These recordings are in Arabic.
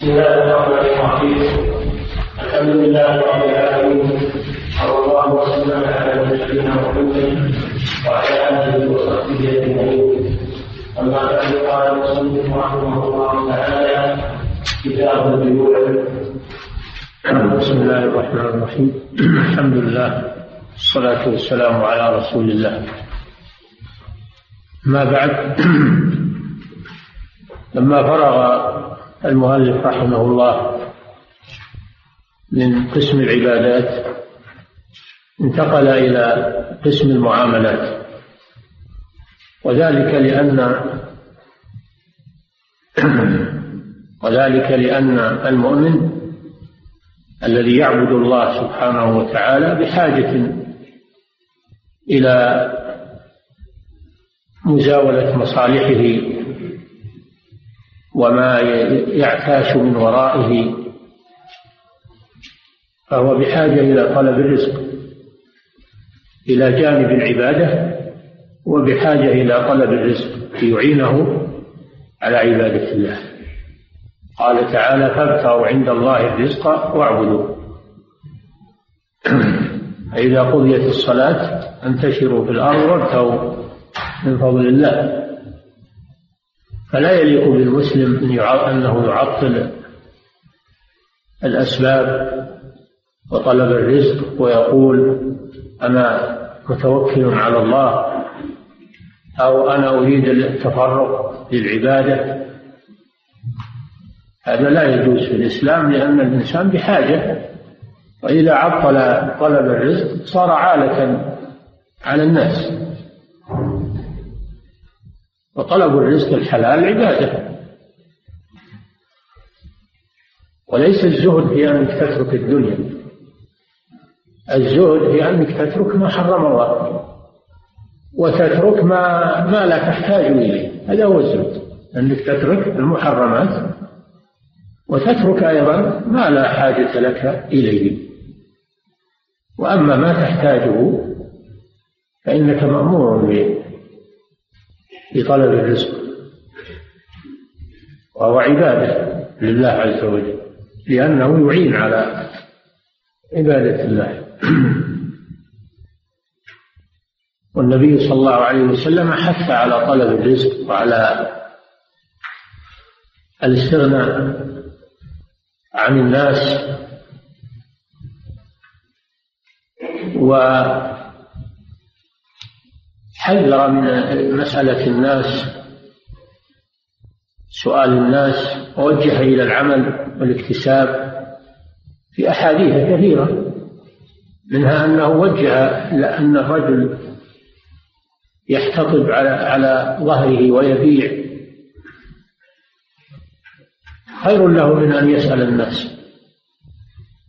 بسم الله الرحمن الرحيم. الحمد لله رب العالمين. صلى الله وسلم على نبينا محمد وعلى آله وصحبه أجمعين. أما بعد قال المصنف رحمه الله تعالى كتاب البيوع بسم الله الرحمن الرحيم. الحمد لله والصلاة والسلام على رسول الله ما بعد لما فرغ المؤلف رحمه الله من قسم العبادات انتقل إلى قسم المعاملات. وذلك لأن وذلك لأن المؤمن الذي يعبد الله سبحانه وتعالى بحاجة إلى مزاولة مصالحه وما يعتاش من ورائه فهو بحاجة إلى طلب الرزق إلى جانب العبادة وبحاجة إلى طلب الرزق ليعينه على عبادة الله. قال تعالى فابتغوا عند الله الرزق واعبدوا فإذا قضيت الصلاة انتشروا في الأرض وابتغوا من فضل الله. فلا يليق بالمسلم أنه يعطل الأسباب وطلب الرزق ويقول أنا متوكل على الله أو أنا أريد التفرغ للعبادة. هذا لا يجوز في الإسلام لأن الإنسان بحاجة وإذا عطل طلب الرزق صار عالة على الناس. وطلب الرزق الحلال عبادة. وليس الزهد في أنك تترك الدنيا. الزهد في أنك تترك ما حرم الله. وتترك ما ما لا تحتاج إليه. هذا هو الزهد. أنك تترك المحرمات وتترك أيضا ما لا حاجة لك إليه. وأما ما تحتاجه فإنك مأمور بطلب الرزق. وهو عبادة لله عز وجل لأنه يعين على عبادة الله. والنبي صلى الله عليه وسلم حث على طلب الرزق وعلى الاستغناء عن الناس. وحذر من مسألة الناس سؤال الناس ووجه إلى العمل والاكتساب في أحاديث كثيرة منها أنه وجه إلى أن الرجل يحتطب على على ظهره ويبيع. خير له من أن يسأل الناس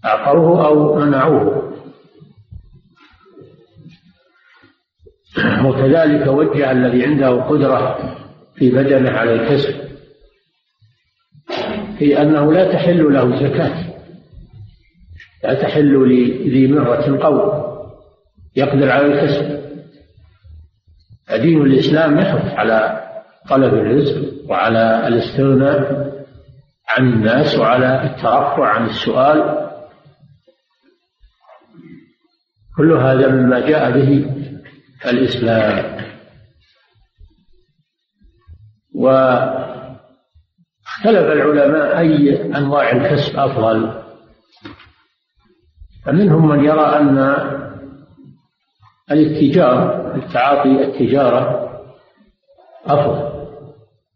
أعطوه أو منعوه. وكذلك وجه الذي عنده قدرة في بدنه على الكسب في أنه لا تحل له زكاة لا تحل لذي مرة قوم يقدر على الكسب. دين الإسلام يحث على طلب الرزق وعلى الاستغناء عن الناس وعلى الترفع عن السؤال. كل هذا مما جاء به الإسلام. واختلف العلماء أي أنواع الكسب أفضل. فمنهم من يرى أن الاتجار التعاطي التجارة أفضل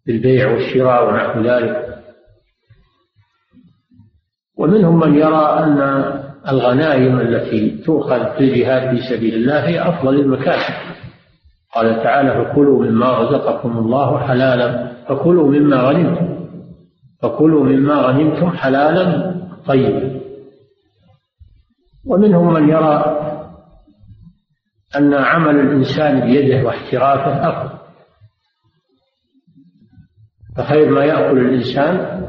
بالبيع والشراء ونحو ذلك. ومنهم من يرى أن الغنائم التي تؤخذ في الجهاد في سبيل الله هي أفضل المكاسب. قال تعالى فكلوا مما رزقكم الله حلالا فكلوا مما غنمتم فكلوا مما غنمتم حلالا طيبا. ومنهم من يرى أن عمل الإنسان بيده واحترافه أفضل فخير ما يأكل الإنسان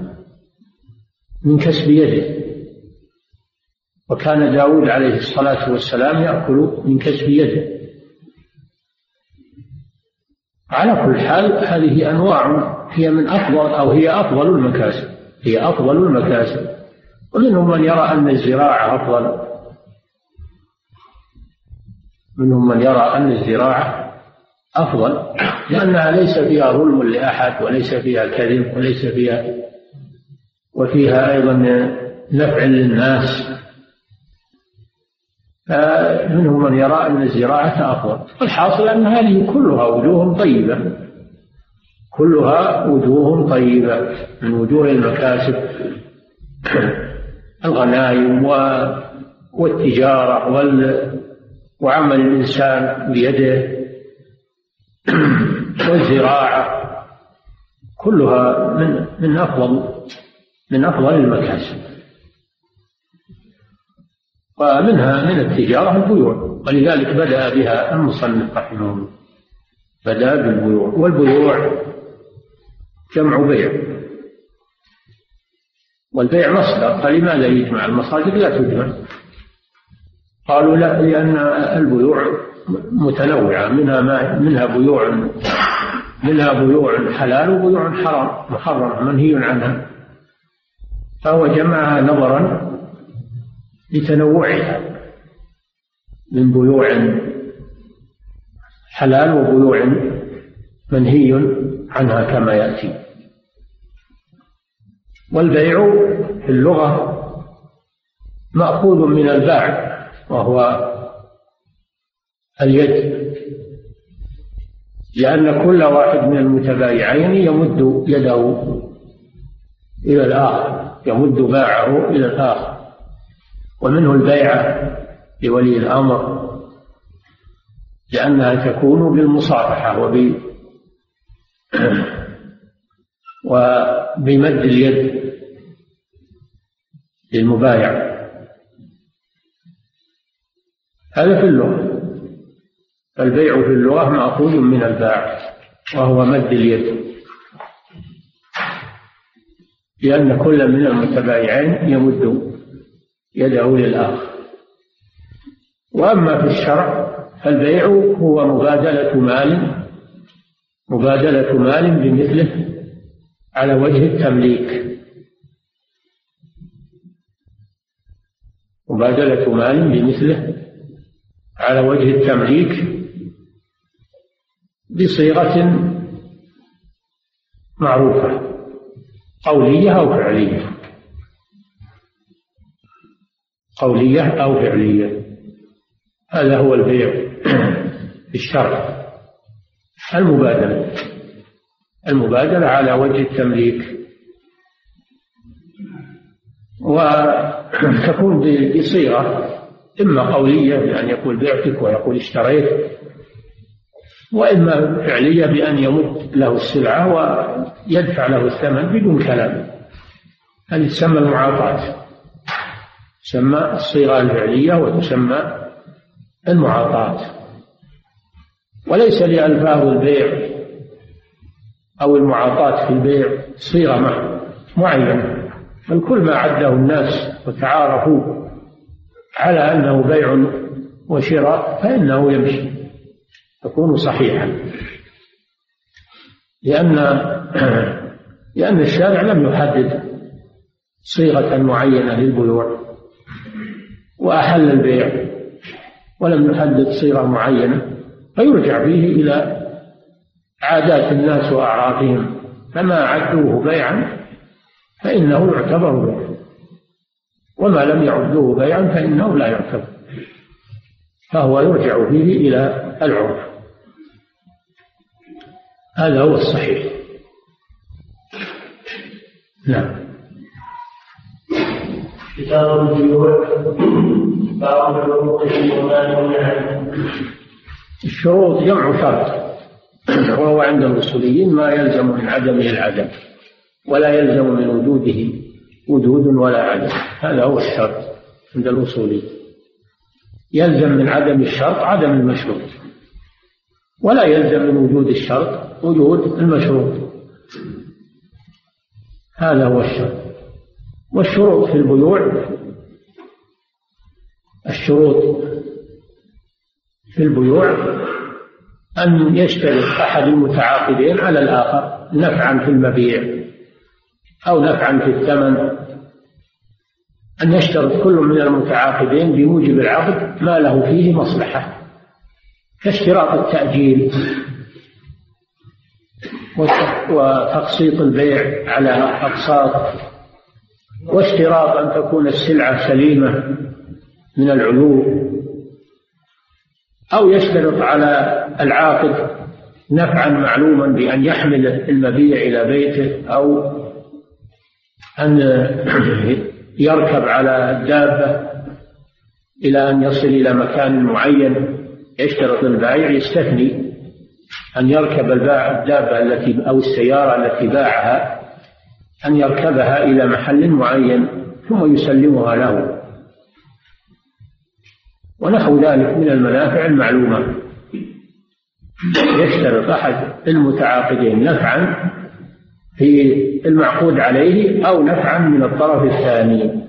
من كسب يده. وكان داود عليه الصلاة والسلام يأكل من كسب يده. على كل حال هذه أنواع هي من أفضل أو هي أفضل المكاسب هي أفضل المكاسب. ومنهم من يرى أن الزراعة أفضل. منهم من يرى أن الزراعة أفضل لأنها ليس فيها ظلم لأحد وليس فيها كذب وليس فيها وفيها أيضا نفع للناس. فمنهم من يرى أن الزراعة أفضل. والحاصل أن هذه كلها وجوه طيبة. كلها وجوه طيبة من وجوه المكاسب الغنائم والتجارة وال وعمل الإنسان بيده والزراعة. كلها من من أفضل من أفضل المكاسب. ومنها من التجارة البيوع ولذلك بدأ بها المصنف رحمه الله. بدأ بالبيوع والبيوع جمع بيع. والبيع مصدر فلماذا يجمع؟ المصادر لا تجمع. قالوا لا لأن البيوع متنوعة منها ما منها بيوع منها بيوع حلال وبيوع حرام محرم منهي عنها. فهو جمعها نظرا لتنوعها من بيوع حلال وبيوع منهي عنها كما يأتي. والبيع في اللغة مأخوذ من الباع وهو اليد لأن كل واحد من المتبايعين يمد يده إلى الآخر يمد باعه إلى الآخر. ومنه البيعة لولي الأمر لأنها تكون بالمصافحة وب وبمد اليد للمبايع. هذا في اللغة البيع في اللغة مأخوذ من الباع وهو مد اليد. لأن كل من المتبايعين يمد يده للآخر وأما في الشرع فالبيع هو مبادلة مال مبادلة مال بمثله على وجه التمليك. مبادلة مال بمثله على وجه التمليك بصيغة معروفة قولية أو فعلية. قولية أو فعلية. هذا هو البيع في الشرع. المبادلة. المبادلة على وجه التمليك. وتكون بصيغة إما قولية بأن يقول بعتك ويقول اشتريت وإما فعلية بأن يمد له السلعة ويدفع له الثمن بدون كلام. هذه تسمى المعاطاة. تسمى الصيغة الفعلية وتسمى المعاطاة. وليس لألفاظ البيع أو المعاطاة في البيع صيغة معينة بل كل ما عده الناس وتعارفوا على أنه بيع وشراء فإنه يمشي يكون صحيحا. لأن لأن الشارع لم يحدد صيغة معينة للبيوع. وأحل البيع ولم يحدد صيغة معينة فيرجع فيه إلى عادات الناس وأعرافهم فما عدوه بيعا فإنه يعتبر بيعا وما لم يعدوه بيعا فإنه لا يعتبر فهو يرجع فيه إلى العرف. هذا هو الصحيح. نعم. كتاب البيوع باب وما الشروط جمع شرط. وهو عند الأصوليين ما يلزم من عدمه العدم ولا يلزم من وجوده وجود ولا عدم. هذا هو الشرط عند الأصوليين. يلزم من عدم الشرط عدم المشروط. ولا يلزم من وجود الشرط وجود المشروط. هذا هو الشرط. والشروط في البيوع. الشروط في البيوع أن يشترط أحد المتعاقدين على الآخر نفعا في المبيع أو نفعا في الثمن. أن يشترط كل من المتعاقدين بموجب العقد ما له فيه مصلحة كاشتراط التأجيل وتقسيط البيع على أقساط واشتراط أن تكون السلعة سليمة من العيوب أو يشترط على العاقد نفعا معلوما بأن يحمل المبيع إلى بيته أو أن يركب على الدابة إلى أن يصل إلى مكان معين. يشترط البائع يستثني أن يركب الباع الدابة التي أو السيارة التي باعها أن يركبها إلى محل معين ثم يسلمها له. ونحو ذلك من المنافع المعلومة. يشترط أحد المتعاقدين نفعا في المعقود عليه أو نفعا من الطرف الثاني.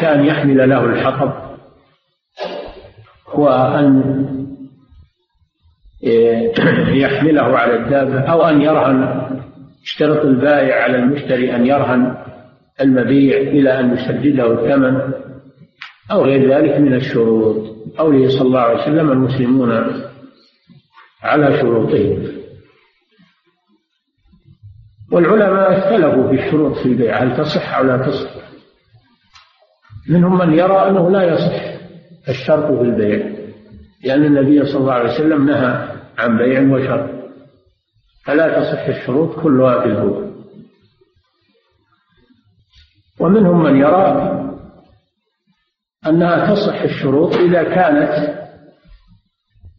كان يحمل له الحطب. وأن يحمله على الدابة أو أن يرهن اشترط البائع على المشتري أن يرهن المبيع إلى أن يسدده الثمن أو غير ذلك من الشروط. قوله صلى الله عليه وسلم المسلمون على شروطهم. والعلماء اختلفوا في الشروط في البيع هل تصح أو لا تصح؟ منهم من يرى أنه لا يصح الشرط في البيع لأن النبي صلى الله عليه وسلم نهى عن بيع وشرط. فلا تصح الشروط كلها في الهوى ومنهم من يرى أنها تصح الشروط إذا كانت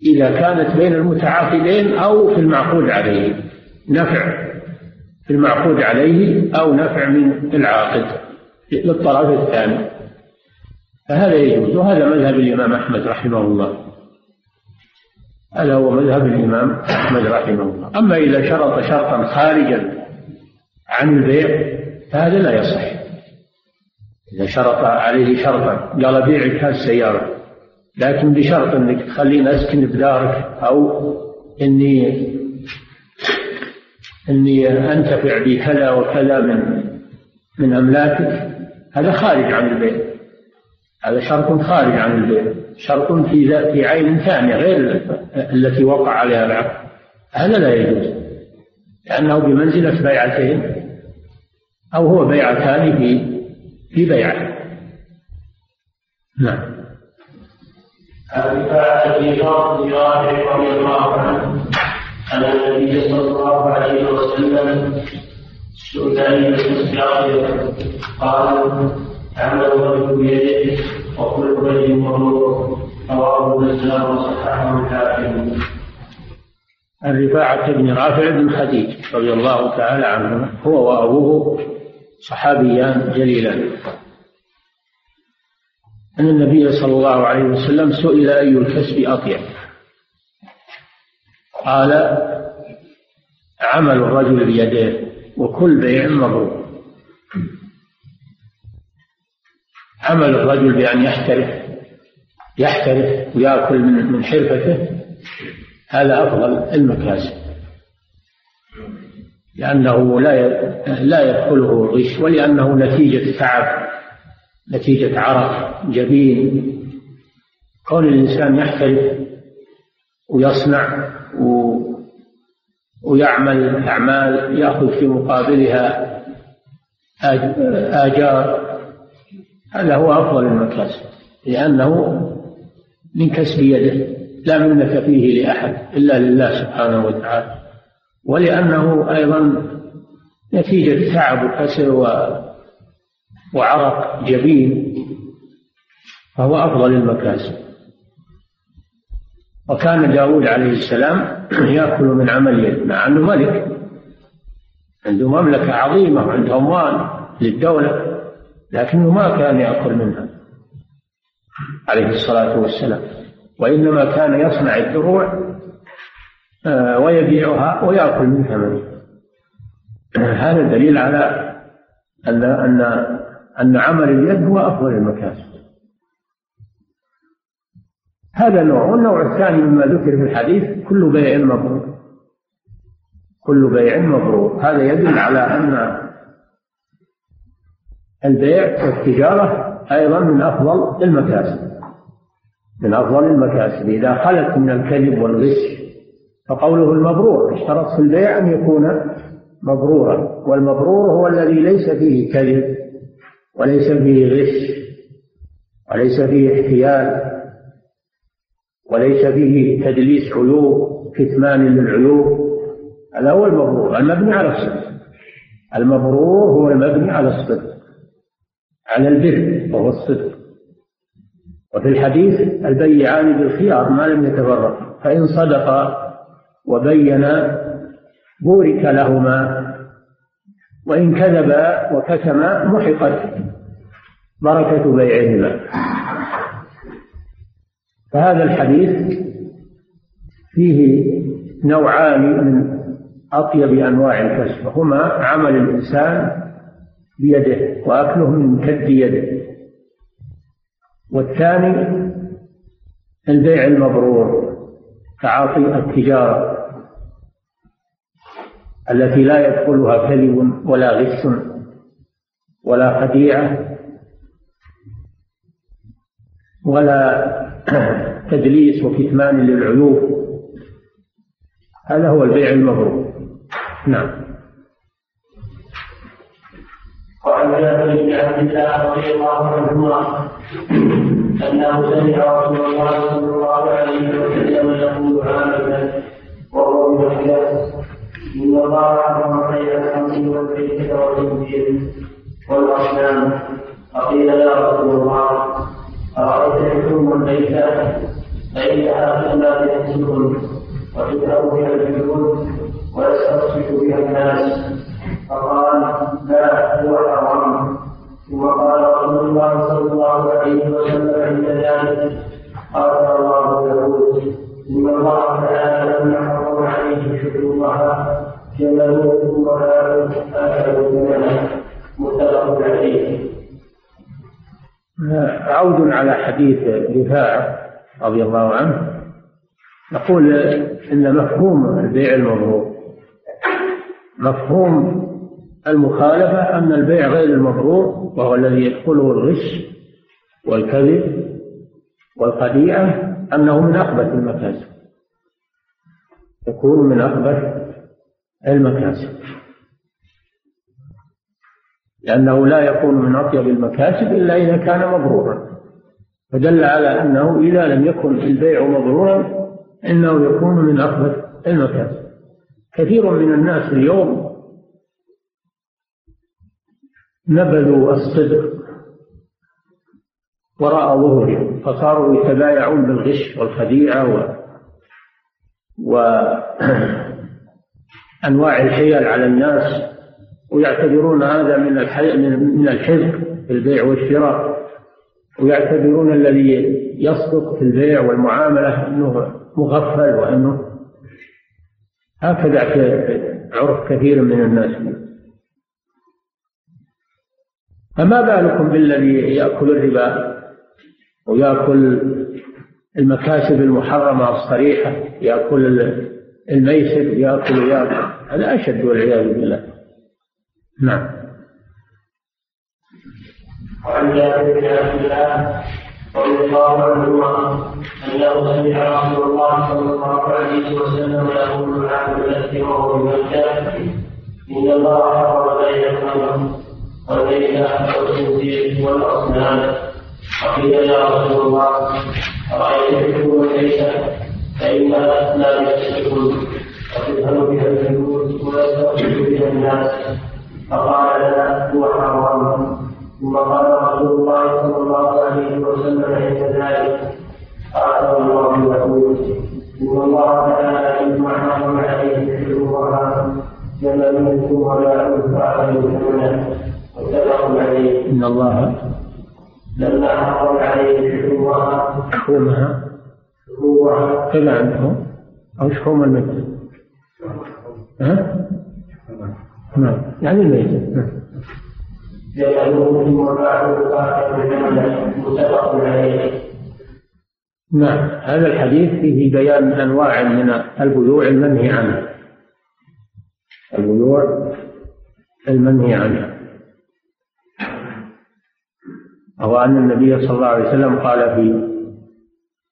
إذا كانت بين المتعاقدين أو في المعقود عليه. نفع في المعقود عليه أو نفع من العاقد للطرف الثاني. فهذا يجوز. وهذا مذهب الإمام أحمد رحمه الله. هذا هو مذهب الإمام أحمد رحمه الله. أما إذا شرط شرطا خارجا عن البيع فهذا لا يصح. إذا شرط عليه شرطا قال بيعك هالسيارة لكن بشرط أنك تخليني أسكن بدارك أو إني إني أنتفع بكذا وكذا من من أملاكك هذا خارج عن البيع. هذا شرط خارج عن البيع شرط في ذات عين ثانية غير التي وقع عليها العقد. هذا لا يجوز لأنه بمنزلة بيعتين أو هو بيعتان في في بيعة. نعم. بن رافع رضي الله عنه أن النبي صلى الله عليه وسلم سئل يستغفر قال عمل الرجل بيده وكل رجل مبرور رواه البزار وصححه الحاكم الرفاعة بن رافع بن خديج رضي الله تعالى عنه هو وأبوه صحابيان جليلان. أن النبي صلى الله عليه وسلم سئل أي الكسب أطيب؟ قال عمل الرجل بيديه وكل بيع مبرور. عمل الرجل بأن يحترف يحترف ويأكل من حرفته هذا أفضل المكاسب. لأنه لا لا يدخله الغش ولأنه نتيجة تعب نتيجة عرق جبين. كون الإنسان يحترف ويصنع و ويعمل أعمال يأخذ في مقابلها آجار هذا هو أفضل المكاسب لأنه من كسب يده لا منة فيه لأحد إلا لله سبحانه وتعالى. ولأنه أيضا نتيجة تعب وكسر وعرق جبين فهو أفضل المكاسب. وكان داود عليه السلام يأكل من عمل يد مع أنه ملك عنده مملكة عظيمة وعنده أموال للدولة. لكنه ما كان يأكل منها. عليه الصلاة والسلام. وإنما كان يصنع الدروع آه، ويبيعها ويأكل من ثمنها هذا دليل على أن أن أن عمل اليد هو أفضل المكاسب. هذا نوع. والنوع الثاني مما ذكر في الحديث كل بيع مبرور. كل بيع مبرور. هذا يدل على أن البيع والتجارة أيضا من أفضل المكاسب. من أفضل المكاسب. إذا خلت من الكذب والغش فقوله المبرور اشترط في البيع أن يكون مبرورا. والمبرور هو الذي ليس فيه كذب وليس فيه غش وليس فيه احتيال وليس فيه تدليس عيوب كتمان للعيوب هذا هو المبرور المبني على الصدق. المبرور هو المبني على الصدق. على البر وهو الصدق. وفي الحديث البيعان بالخيار ما لم يتفرقا فإن صدقا وبينا بورك لهما وإن كذبا وكتما محقت بركة بيعهما. فهذا الحديث فيه نوعان من أطيب أنواع الكسب هما عمل الإنسان بيده وأكله من كد يده. والثاني البيع المبرور تعاطي التجارة التي لا يدخلها كذب ولا غش ولا خديعة ولا تدليس وكتمان للعيوب. هذا هو البيع المبرور. نعم. وعن جابر بن عبد الله رضي الله عنهما انه سمع رسول الله صلى الله عليه وسلم. يقول عامة وهو من ان الله حرم بيع الخمر والبيت والخنزير والاصنام فقيل يا رسول الله ارايت حكم فانها في النار تسكن وتدعو بها الجنود ويسترشد بها الناس فقال لا هو حرام ثم قال رسول الله صلى الله عليه وسلم عند ذلك قال الله يقول إن الله تعالى لما حرم عليه شكرها جملوه ولا اكلوا ثمنه متفق عليه. عود على حديث رفاعة رضي الله عنه. نقول إن مفهوم البيع المبرور مفهوم المخالفة أن البيع غير المبرور وهو الذي يدخله الغش والكذب والخديعة أنه من أخبث المكاسب. يكون من أخبث المكاسب. لأنه لا يكون من أطيب المكاسب إلا إذا كان مبرورا. فدل على أنه إذا لم يكن البيع مبرورا إنه يكون من أخبث المكاسب. كثير من الناس اليوم نبذوا الصدق وراء ظهورهم فصاروا يتبايعون بالغش والخديعة و وأنواع الحيل على الناس ويعتبرون هذا من من الحزق في البيع والشراء ويعتبرون الذي يصدق في البيع والمعاملة أنه مغفل وأنه هكذا عرف كثير من الناس. فما بالكم بالذي يأكل الربا ويأكل المكاسب المحرمة الصريحة يأكل الميسر يأكل يأكل هذا أشد والعياذ بالله. نعم. وعن جابر بن عبد الله رضي الله عنهما انه سمع رسول الله صلى الله عليه وسلم يقول عن الذي وهو بمكه إن الله حرم بين الخمر والليل والخنزير والاصنام فقيل يا رسول الله ارايت حكم الليل فانها لا يسلكون وتذهب بها الجنود ويستغفر بها الناس فقال لا هو حرام ثم قال رسول الله صلى الله عليه وسلم عند ذلك قال الله يقول ان الله تعالى مما حرم عليه حلوها جملته ولا انفع عليه عليه إن الله لما حرم عليه حلوها شحومها. حلوها كذا عندهم أو شحوم الميت. ها؟ نعم. يعني الميت. نعم. متفق عليه نعم. هذا الحديث فيه بيان أنواع من البيوع المنهي عنها البيوع؟ المنهي عنها وهو أن النبي صلى الله عليه وسلم قال في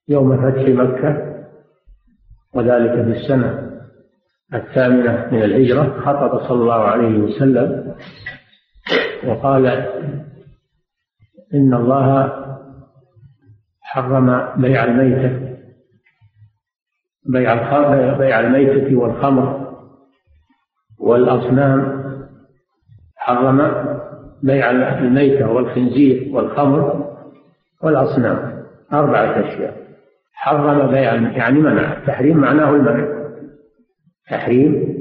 يوم فتح مكة وذلك في السنة الثامنة من الهجرة خطب صلى الله عليه وسلم وقال إن الله حرم بيع الميتة بيع بيع الميتة والخمر والأصنام حرم بيع الميتة والخنزير والخمر والأصنام أربعة أشياء. حرم بيع يعني منع. التحريم معناه المنع. تحريم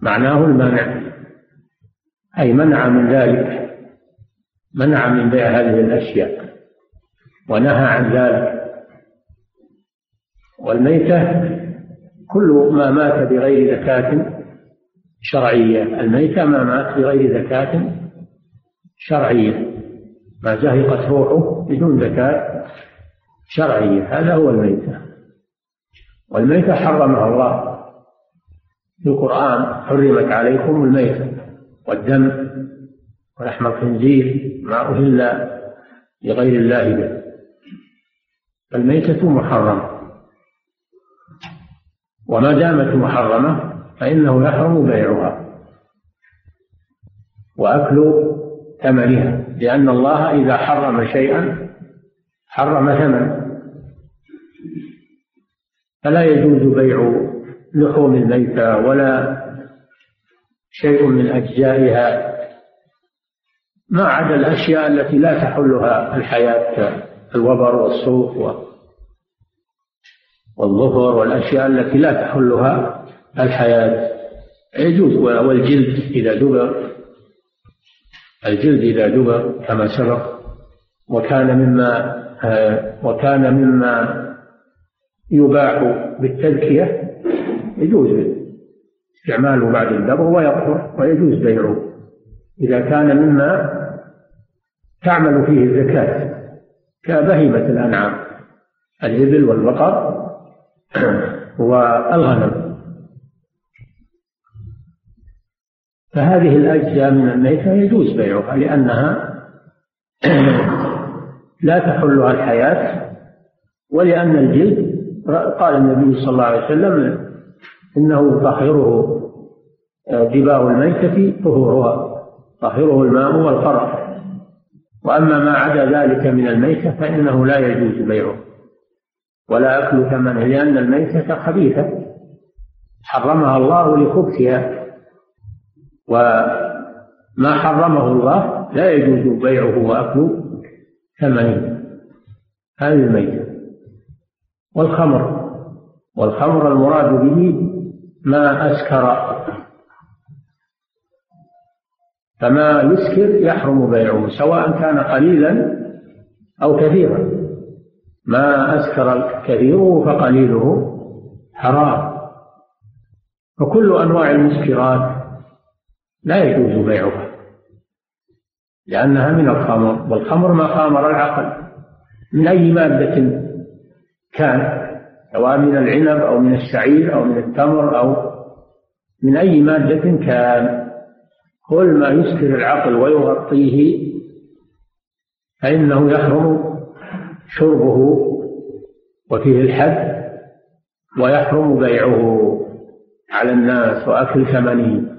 معناه المنع. أي منع من ذلك منع من بيع هذه الأشياء ونهى عن ذلك. والميتة كل ما مات بغير زكاة شرعية. الميتة ما مات بغير زكاة شرعية. ما زهقت روحه بدون زكاة شرعية. هذا هو الميتة. والميتة حرمها الله. في القرآن حرمت عليكم الميتة والدم ولحم الخنزير ما أهل لغير الله به. فالميتة محرمة. وما دامت محرمة فإنه يحرم بيعها. وأكل ثمنها لأن الله إذا حرم شيئا حرم ثمن فلا يجوز بيع لحوم الميتة ولا شيء من أجزائها ما عدا الأشياء التي لا تحلها الحياة الوبر والصوف والظفر والأشياء التي لا تحلها الحياة. يجوز والجلد إذا دبر الجلد إذا دبر كما سبق وكان مما وكان مما يباح بالتذكية يجوز استعماله بعد الدبر ويطهر ويجوز بيعه. إذا كان مما تعمل فيه الزكاة كبهيمة الأنعام الإبل والبقر والغنم. فهذه الأجزاء من الميتة يجوز بيعها لأنها لا تحلها الحياة ولأن الجلد قال النبي صلى الله عليه وسلم إنه طهره دباء الميتة طهورها طهره الماء والقرف وأما ما عدا ذلك من الميتة فإنه لا يجوز بيعه. ولا أكل ثمنه لأن الميتة خبيثة حرمها الله لخبثها. وما حرمه الله لا يجوز بيعه وأكل ثمنه هذه الميتة. والخمر. والخمر المراد به ما أسكر. فما يسكر يحرم بيعه سواء كان قليلا أو كثيرا. ما أسكر كثيره فقليله حرام. فكل أنواع المسكرات لا يجوز بيعها لأنها من الخمر والخمر ما خامر العقل من أي مادة كان سواء من العنب أو من الشعير أو من التمر أو من أي مادة كان. كل ما يسكر العقل ويغطيه فإنه يحرم شربه وفيه الحد ويحرم بيعه على الناس وأكل ثمنه.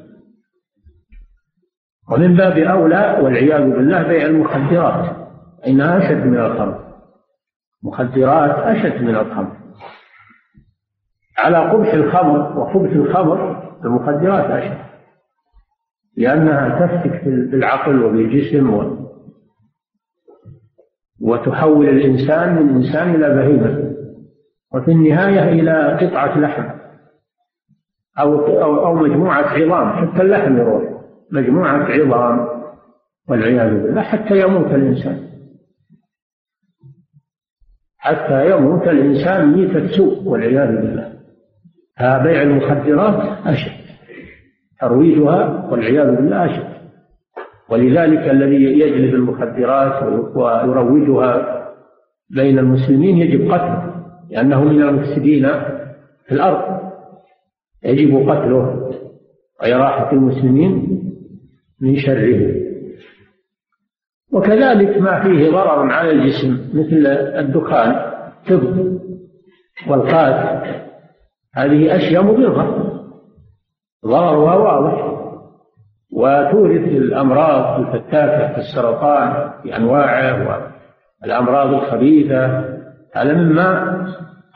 ومن باب أولى والعياذ بالله بيع المخدرات. إنها أشد من الخمر. مخدرات أشد من الخمر. على قبح الخمر وخبث الخمر المخدرات أشد. لأنها تفتك بالعقل وبالجسم. وتحول الإنسان من إنسان إلى بهيمة. وفي النهاية إلى قطعة لحم. أو, أو مجموعة عظام حتى اللحم يروح. مجموعة عظام والعياذ بالله حتى يموت الإنسان. حتى يموت الإنسان ميتة سوء والعياذ بالله. بيع المخدرات أشد ترويجها والعياذ بالله أشد. ولذلك الذي يجلب المخدرات ويروجها بين المسلمين يجب قتله لأنه من المفسدين في الأرض. يجب قتله وإراحة المسلمين. من شره وكذلك ما فيه ضرر على الجسم مثل الدخان تب والقات هذه أشياء مضرة. ضررها واضح. وتورث الأمراض الفتاكة كالسرطان بأنواعه والأمراض الخبيثة. هذا مما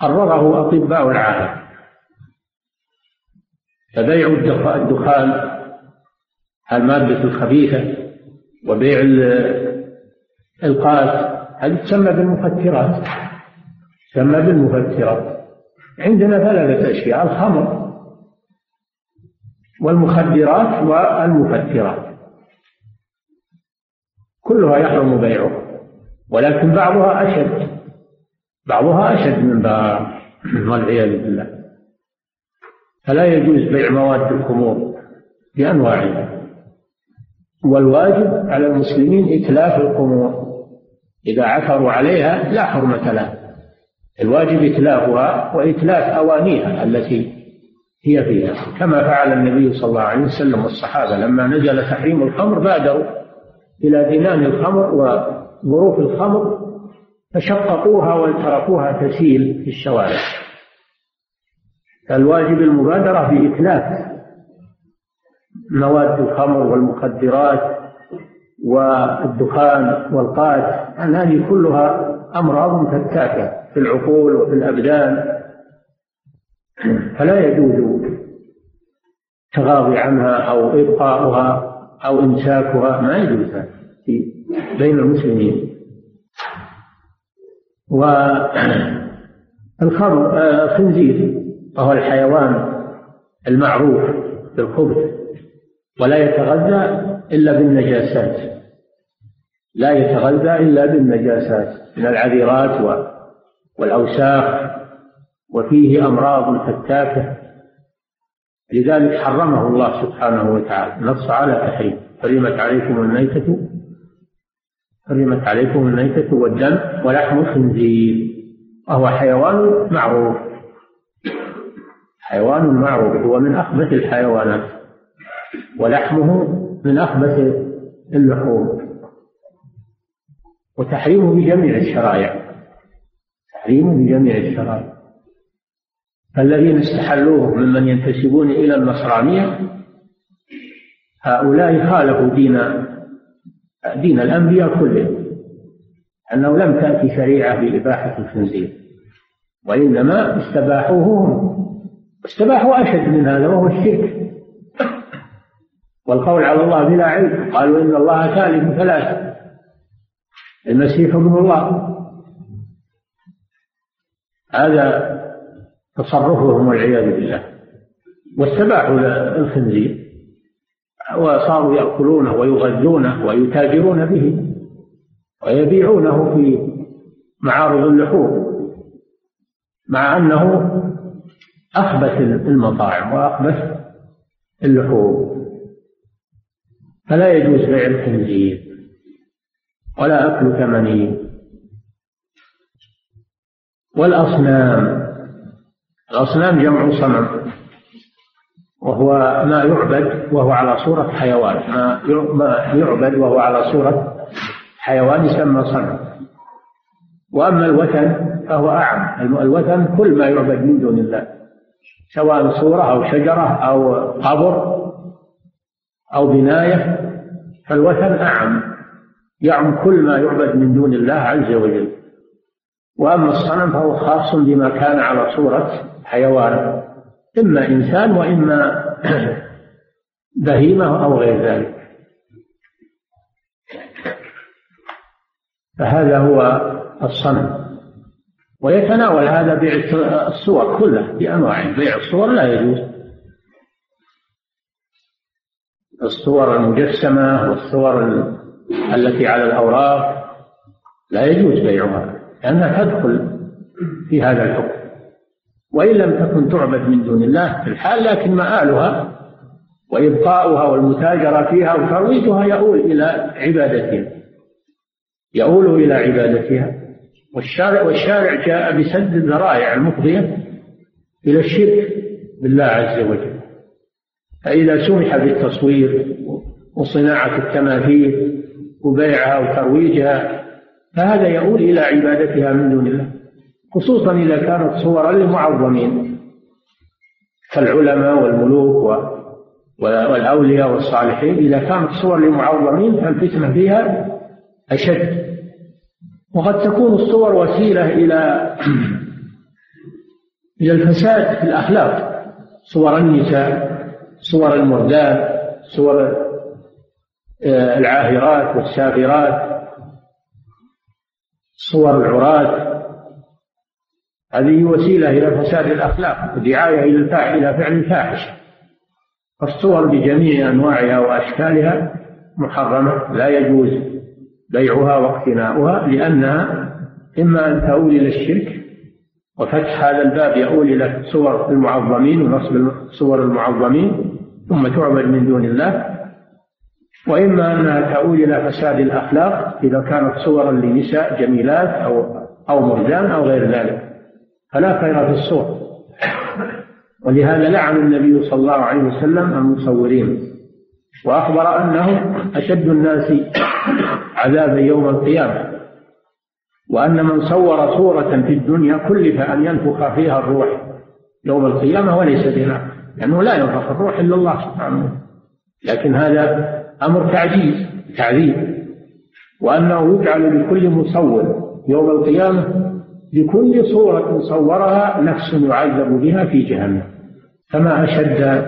قرره أطباء العالم. فبيع الدخان المادة الخبيثة وبيع القات هذه تسمى بالمفترات تسمى بالمفترات عندنا ثلاثة أشياء الخمر والمخدرات والمفترات كلها يحرم بيعها ولكن بعضها أشد بعضها أشد من بعض والعياذ بالله. فلا يجوز بيع مواد الخمور بأنواعها. والواجب على المسلمين إتلاف الخمور إذا عثروا عليها لا حرمة لها. الواجب إتلافها وإتلاف أوانيها التي هي فيها. كما فعل النبي صلى الله عليه وسلم والصحابة لما نزل تحريم الخمر بادروا إلى دينان الخمر وظروف الخمر فشققوها وتركوها تسيل في الشوارع. فالواجب المبادرة بإتلاف مواد الخمر والمخدرات والدخان والقات هذه كلها أمراض فتاكة في العقول وفي الأبدان. فلا يجوز التغاضي عنها أو إبقاؤها أو إمساكها ما يجوز بين المسلمين. والخمر الخنزير وهو الحيوان المعروف بالخبث. ولا يتغذى إلا بالنجاسات. لا يتغذى إلا بالنجاسات من العذرات والأوساخ وفيه أمراض فتاكة لذلك حرمه الله سبحانه وتعالى. نص على تحريم حرمت عليكم الميتة. حرمت عليكم الميتة والدم ولحم الخنزير. وهو حيوان معروف. حيوان معروف. هو من أخبث الحيوانات. ولحمه من أخبث اللحوم. وتحريمه بجميع الشرائع. تحريمه بجميع الشرائع. فالذين استحلوه ممن ينتسبون إلى النصرانية هؤلاء خالفوا دين دين الأنبياء كلهم. أنه لم تأتي شريعة بإباحة الخنزير. وإنما استباحوه هم. استباحوا أشد من هذا وهو الشرك. والقول على الله بلا علم. قالوا إن الله ثالث ثلاثة المسيح ابن الله. هذا تصرفهم والعياذ بالله. واستباحوا الخنزير. وصاروا يأكلونه ويغذونه ويتاجرون به. ويبيعونه في معارض اللحوم. مع أنه أخبث المطاعم وأخبث اللحوم. فلا يجوز بيع الخنزير ولا أكل ثمنه والأصنام الأصنام جمع صنم وهو ما يعبد وهو على صورة حيوان ما يعبد وهو على صورة حيوان يسمى صنم. وأما الوثن فهو أعم الوثن كل ما يعبد من دون الله سواء صورة أو شجرة أو قبر أو بناية فالوثن أعم. يعم كل ما يعبد من دون الله عز وجل. وأما الصنم فهو خاص بما كان على صورة حيوان. إما إنسان وإما بهيمة أو غير ذلك. فهذا هو الصنم. ويتناول هذا بيع الصور كلها بأنواعها بيع الصور لا يجوز. الصور المجسمة والصور التي على الأوراق لا يجوز بيعها لأنها تدخل في هذا الحكم. وإن لم تكن تعبد من دون الله في الحال لكن مآلها وإبقاؤها والمتاجرة فيها وترويجها يؤول إلى عبادتها. يؤول إلى عبادتها. والشارع والشارع جاء بسد الذرائع المفضية إلى الشرك بالله عز وجل. فإذا سمح بالتصوير وصناعة التماثيل وبيعها وترويجها فهذا يؤول إلى عبادتها من دون الله خصوصا إذا كانت صورا للمعظمين كالعلماء والملوك والأولياء والصالحين إذا كانت صور للمعظمين فالفتنة فيها أشد. وقد تكون الصور وسيلة إلى إلى الفساد في الأخلاق صور النساء صور المردات صور آه، العاهرات والسافرات صور العراة. هذه وسيلة إلى فساد الأخلاق ودعاية إلى إلى فعل الفاحشة فالصور بجميع أنواعها وأشكالها محرمة لا يجوز بيعها واقتناؤها لأنها إما أن تؤول إلى الشرك وفتح هذا الباب يؤول إلى صور المعظمين ونصب صور المعظمين ثم تعبد من دون الله. وإما أنها تؤول إلى فساد الأخلاق إذا كانت صورا لنساء جميلات أو أو مرجان أو غير ذلك. فلا خير في الصور. ولهذا لعن النبي صلى الله عليه وسلم المصورين. وأخبر أنهم أشد الناس عذابا يوم القيامة. وأن من صور صورة في الدنيا كلف أن ينفخ فيها الروح يوم القيامة وليس بنا لأنه لا ينفخ الروح إلا الله سبحانه لكن هذا أمر تعجيز تعذيب. وأنه يجعل لكل مصور يوم القيامة بكل صورة صورها نفس يعذب بها في جهنم. فما أشد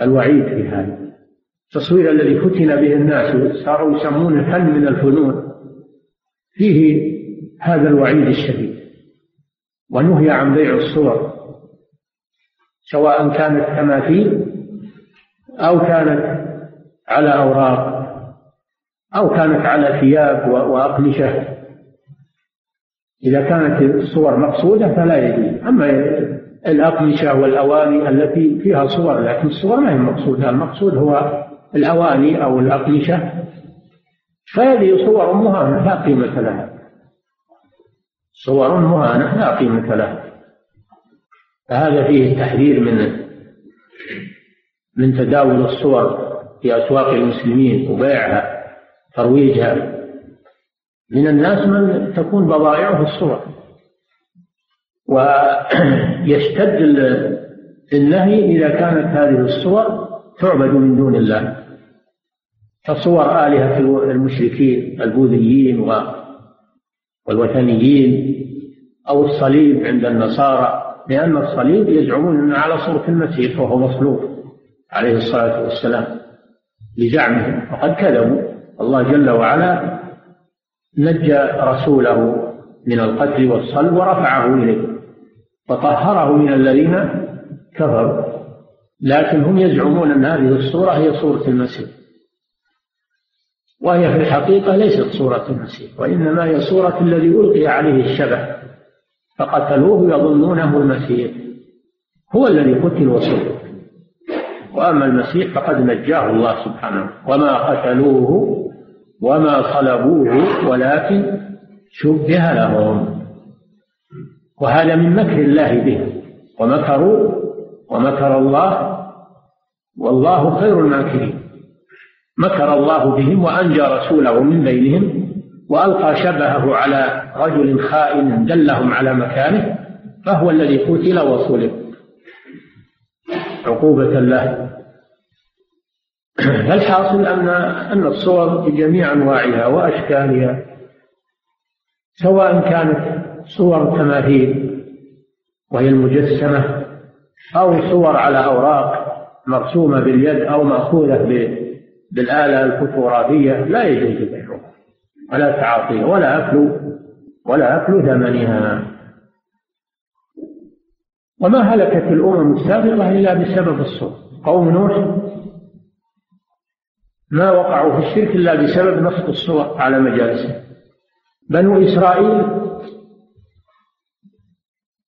الوعيد في هذا. التصوير الذي فتن به الناس صاروا يسمونه فن من الفنون. فيه هذا الوعيد الشديد. ونهي عن بيع الصور سواء كانت تماثيل أو كانت على أوراق أو كانت على ثياب وأقمشة. إذا كانت الصور مقصودة فلا يجوز. أما الأقمشة والأواني التي فيها صور لكن الصور ما هي مقصودة. المقصود هو الأواني أو الأقمشة. فهذه صور مهانة لا قيمة لها. صور مهانة لا قيمة لها. فهذا فيه التحذير من من تداول الصور في أسواق المسلمين وبيعها ترويجها. من الناس من تكون بضائعه الصور. ويشتد النهي إذا كانت هذه الصور تعبد من دون الله. كصور آلهة المشركين البوذيين والوثنيين أو الصليب عند النصارى لأن الصليب يزعمون أنه على صورة المسيح وهو مصلوب عليه الصلاة والسلام لزعمهم. وقد كذبوا. الله جل وعلا نجى رسوله من القتل والصلب ورفعه إليه وطهره من الذين كفروا. لكن هم يزعمون أن هذه الصورة هي صورة المسيح. وهي في الحقيقة ليست صورة المسيح وإنما هي صورة الذي ألقي عليه الشبه فقتلوه يظنونه المسيح. هو الذي قتل وصلب وأما المسيح فقد نجاه الله سبحانه. وما قتلوه وما صلبوه ولكن شبه لهم. وهذا من مكر الله به. ومكروا ومكر الله. والله خير الماكرين. مكر الله بهم وأنجى رسوله من بينهم وألقى شبهه على رجل خائن دلهم على مكانه فهو الذي قتل وصلب. عقوبة له. فالحاصل أن أن الصور بجميع أنواعها وأشكالها سواء كانت صور تماثيل وهي المجسمة أو صور على أوراق مرسومة باليد أو مأخوذة بالآلة الفوتوغرافية لا يجوز بيعها ولا تعاطيها ولا أكل ولا أكل ثمنها. وما هلكت الأمم السابقة إلا بسبب الصور قوم نوح ما وقعوا في الشرك إلا بسبب نصب الصور على مجالسهم. بنو إسرائيل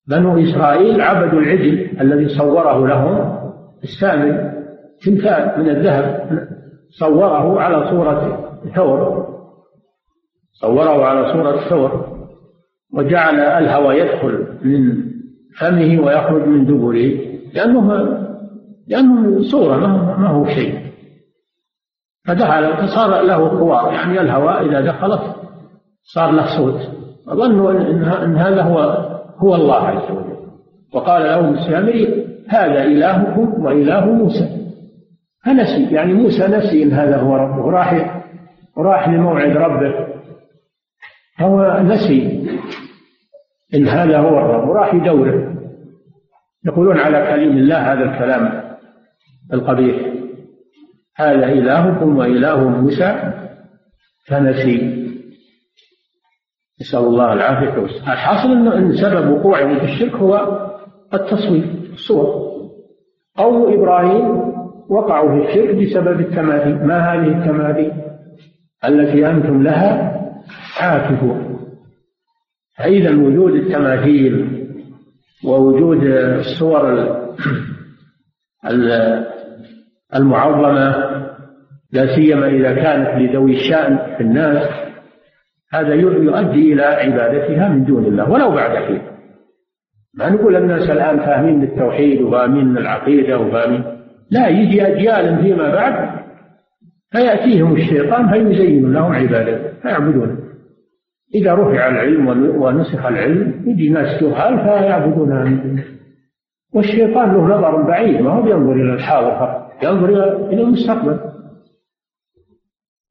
بنو إسرائيل عبدوا العجل الذي صوره لهم السامي تمثال من الذهب. صوره على صورة ثور. صوره على صورة ثور. وجعل الهوى يدخل من فمه ويخرج من دبره. لأنه لأنه صورة ما هو شيء. فدخل فصار له خوار يعني الهواء إذا دخلت صار له صوت. ظنوا إن هذا هو هو الله عز وجل. وقال لهم السامري هذا إلهكم وإله موسى. فنسي يعني موسى نسي إن هذا هو ربه راح راح لموعد ربه. هو نسي إن هذا هو الرب وراح يدوره. يقولون على كليم الله هذا الكلام القبيح. هذا إلهكم وإله موسى فنسي. نسأل الله العافية الحاصل أن سبب وقوعهم في الشرك هو التصوير الصور. قوم إبراهيم وقعوا في الشرك بسبب التماثيل ما هذه التماثيل التي أنتم لها عاكفون فإذا وجود التماثيل ووجود الصور المعظمة لا سيما إذا كانت لذوي الشأن في الناس هذا يؤدي إلى عبادتها من دون الله. ولو بعد حين. ما نقول الناس الآن فاهمين التوحيد وفاهمين العقيدة وفاهمين لا يجي أجيال فيما بعد فيأتيهم الشيطان فيزين لهم عبادته فيعبدونه. إذا رفع العلم ونسخ العلم يجي ناس جهال فيعبدونها. والشيطان له نظر بعيد ما هو ينظر إلى الحاضر فقط ينظر إلى المستقبل.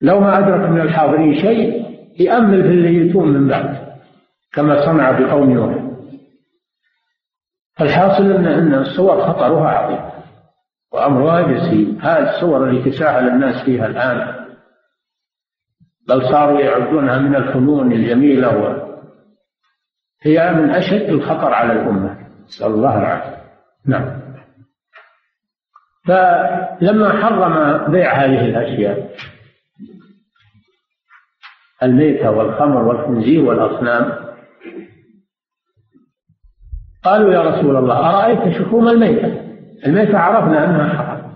لو ما أدرك من الحاضرين شيء يأمل في اللي يتون من بعد كما صنع بقوم نوح. الحاصل أن الصور خطرها عظيم. وأمرها يسير هذه الصور التي تساهل الناس فيها الآن. بل صاروا يعدونها من الفنون الجميلة هي من أشد الخطر على الأمة. نسأل الله العافية. نعم. فلما حرم بيع هذه الأشياء الميتة والخمر والخنزير والأصنام قالوا يا رسول الله أرأيت شحوم الميتة؟ الميتة عرفنا أنها حرام.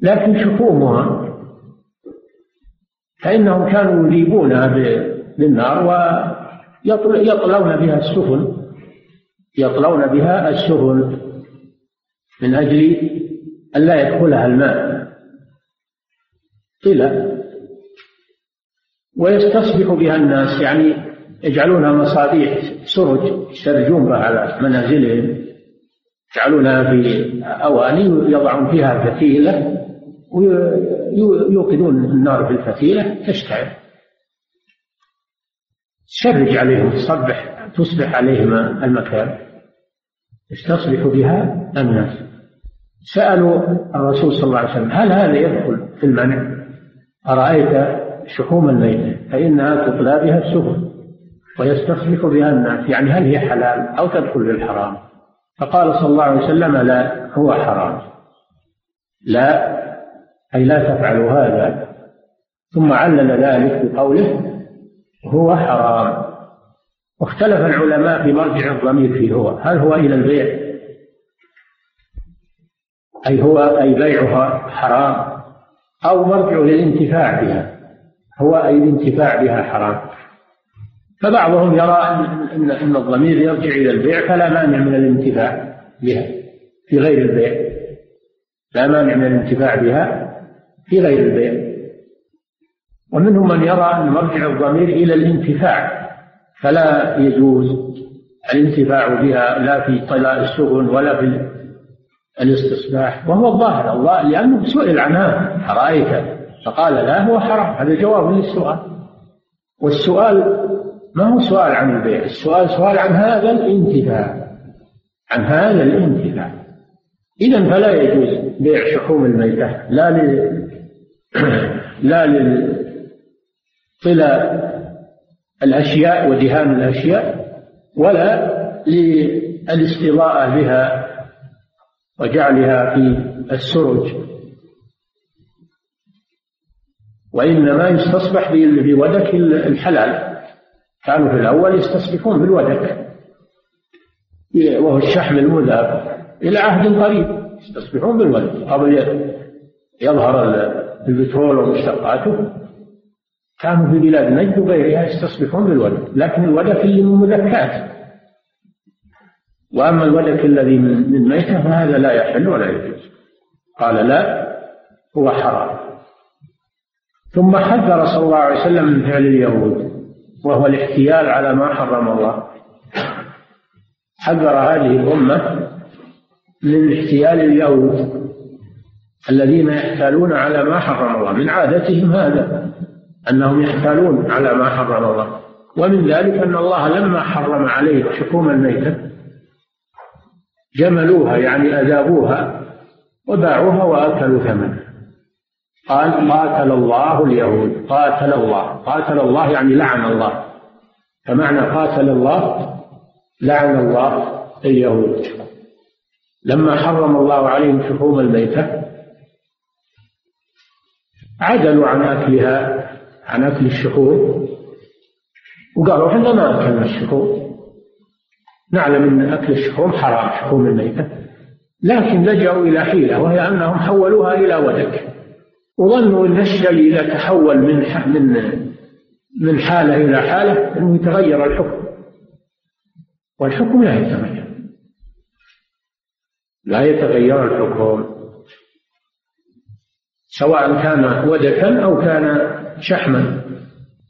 لكن شحومها فإنهم كانوا يذيبونها بالنار ويطلون بها السفن يطلون بها السفن من أجل أن لا يدخلها الماء. طلع ويستصبح بها الناس يعني يجعلونها مصابيح سرج يسرجون بها على منازلهم. يجعلونها في أواني يضعون فيها فتيلة ويوقدون النار في الفتيلة تشتعل. تشرج عليهم تصبح تصبح عليهم المكان. يستصبح بها الناس. سألوا الرسول صلى الله عليه وسلم هل هذا يدخل في المنع؟ أرأيت شحوم الميتة فإنها تطلى بها السفن ويستصبح بها الناس. يعني هل هي حلال أو تدخل في الحرام؟ فقال صلى الله عليه وسلم لا هو حرام. لا أي لا تفعلوا هذا. ثم علل ذلك بقوله هو حرام. واختلف العلماء في مرجع الضمير فيه هو. هل هو إلى البيع؟ أي هو أي بيعها حرام؟ أو مرجع للانتفاع بها. هو أي الانتفاع بها حرام. فبعضهم يرى أن أن الضمير يرجع إلى البيع فلا مانع من الانتفاع بها في غير البيع. لا مانع من الانتفاع بها في غير البيع. ومنهم من يرى أن مرجع الضمير إلى الانتفاع فلا يجوز الانتفاع بها لا في طلاء السفن ولا في الاستصباح وهو الظاهر الله لأنه سئل عنها أرأيت؟ فقال لا هو حرام هذا جواب للسؤال. والسؤال ما هو سؤال عن البيع؟ السؤال سؤال عن هذا الانتفاع. عن هذا الانتفاع. إذا فلا يجوز بيع شحوم الميتة لا ل لا لطلى الأشياء ودهان الأشياء ولا للاستضاءة بها وجعلها في السرج. وإنما يستصبح بودك الحلال. كانوا في الأول يستصبحون بالودك وهو الشحم المذاب إلى عهد قريب يستصبحون بالودك قبل يظهر البترول ومشتقاته كانوا في بلاد نجد وغيرها يستصبحون بالودك لكن الودك اللي من مذكات. وأما الودك الذي من ميتة فهذا لا يحل ولا يجوز. قال لا هو حرام. ثم حذر صلى الله عليه وسلم من فعل اليهود. وهو الاحتيال على ما حرم الله. حذر هذه الأمة من احتيال اليهود الذين يحتالون على ما حرم الله. من عادتهم هذا أنهم يحتالون على ما حرم الله. ومن ذلك أن الله لما حرم عليه شحوم الميتة جملوها يعني أذابوها وباعوها وأكلوا ثمنها. قال قاتل الله اليهود. قاتل الله قاتل الله يعني لعن الله. فمعنى قاتل الله لعن الله اليهود. لما حرم الله عليهم شحوم الميتة عدلوا عن أكلها عن أكل الشحوم وقالوا إحنا ما أكلنا الشحوم. نعلم أن أكل الشحوم حرام شحوم الميتة. لكن لجأوا إلى حيلة وهي أنهم حولوها إلى ودك. وظنوا أن الشيء إذا تحول من من من حالة إلى حالة أنه يتغير الحكم. والحكم لا يتغير. لا يتغير الحكم. سواء كان ودكا أو كان شحما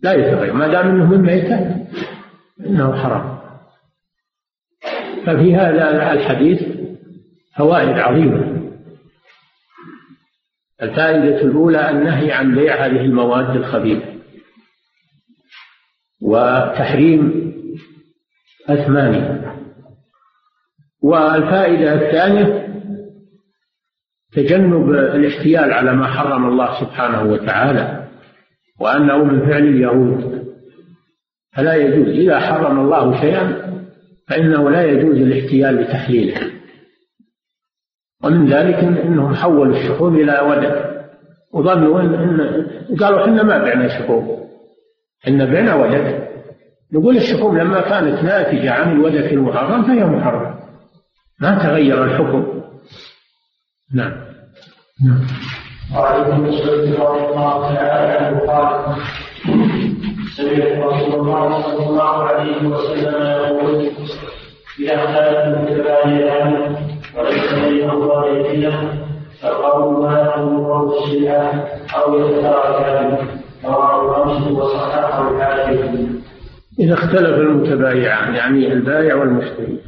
لا يتغير. ما دام إنه من ميتة إنه حرام. ففي هذا الحديث فوائد عظيمة. الفائدة الأولى النهي عن بيع هذه المواد الخبيثة. وتحريم أثمانها. والفائدة الثانية تجنب الاحتيال على ما حرم الله سبحانه وتعالى وأنه من فعل اليهود. فلا يجوز. إذا حرم الله شيئا فإنه لا يجوز الاحتيال لتحليله. ومن ذلك انهم حولوا الشحوم إلى ودك وظنوا ان, قالوا إحنا ما بعنا شحوم إحنا بعنا ودك نقول الشحوم لما كانت ناتجة عن الودك المحرم فهي محرم ما تغير الحكم. نعم. نعم. وعن ابن مسعود رضي الله تعالى عنه قال سمعت رسول الله صلى الله عليه وسلم يقول إذا اختلف المتبايعان وليس فالقول ما الشيعه أو رواه وصححه الحاكم إذا اختلف المتبايعان يعني البائع والمشتري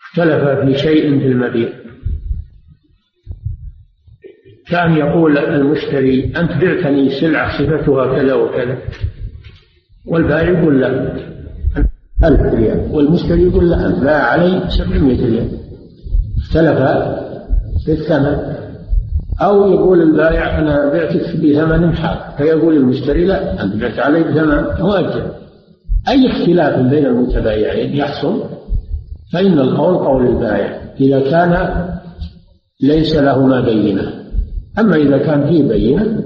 اختلف في شيء في المبيع. كان يقول المشتري أنت بعتني سلعة صفتها كذا وكذا والبائع يقول لا. ألف ريال. والمشتري يقول لا باع علي سبعمية ريال. اختلف في الثمن. أو يقول البائع أنا بعتك بثمن حال فيقول المشتري لا أنت بعت علي بثمن مؤجل أي اختلاف بين المتبايعين يحصل؟ فإن القول قول البائع. إذا كان ليس لهما بينة. أما إذا كان فيه بينة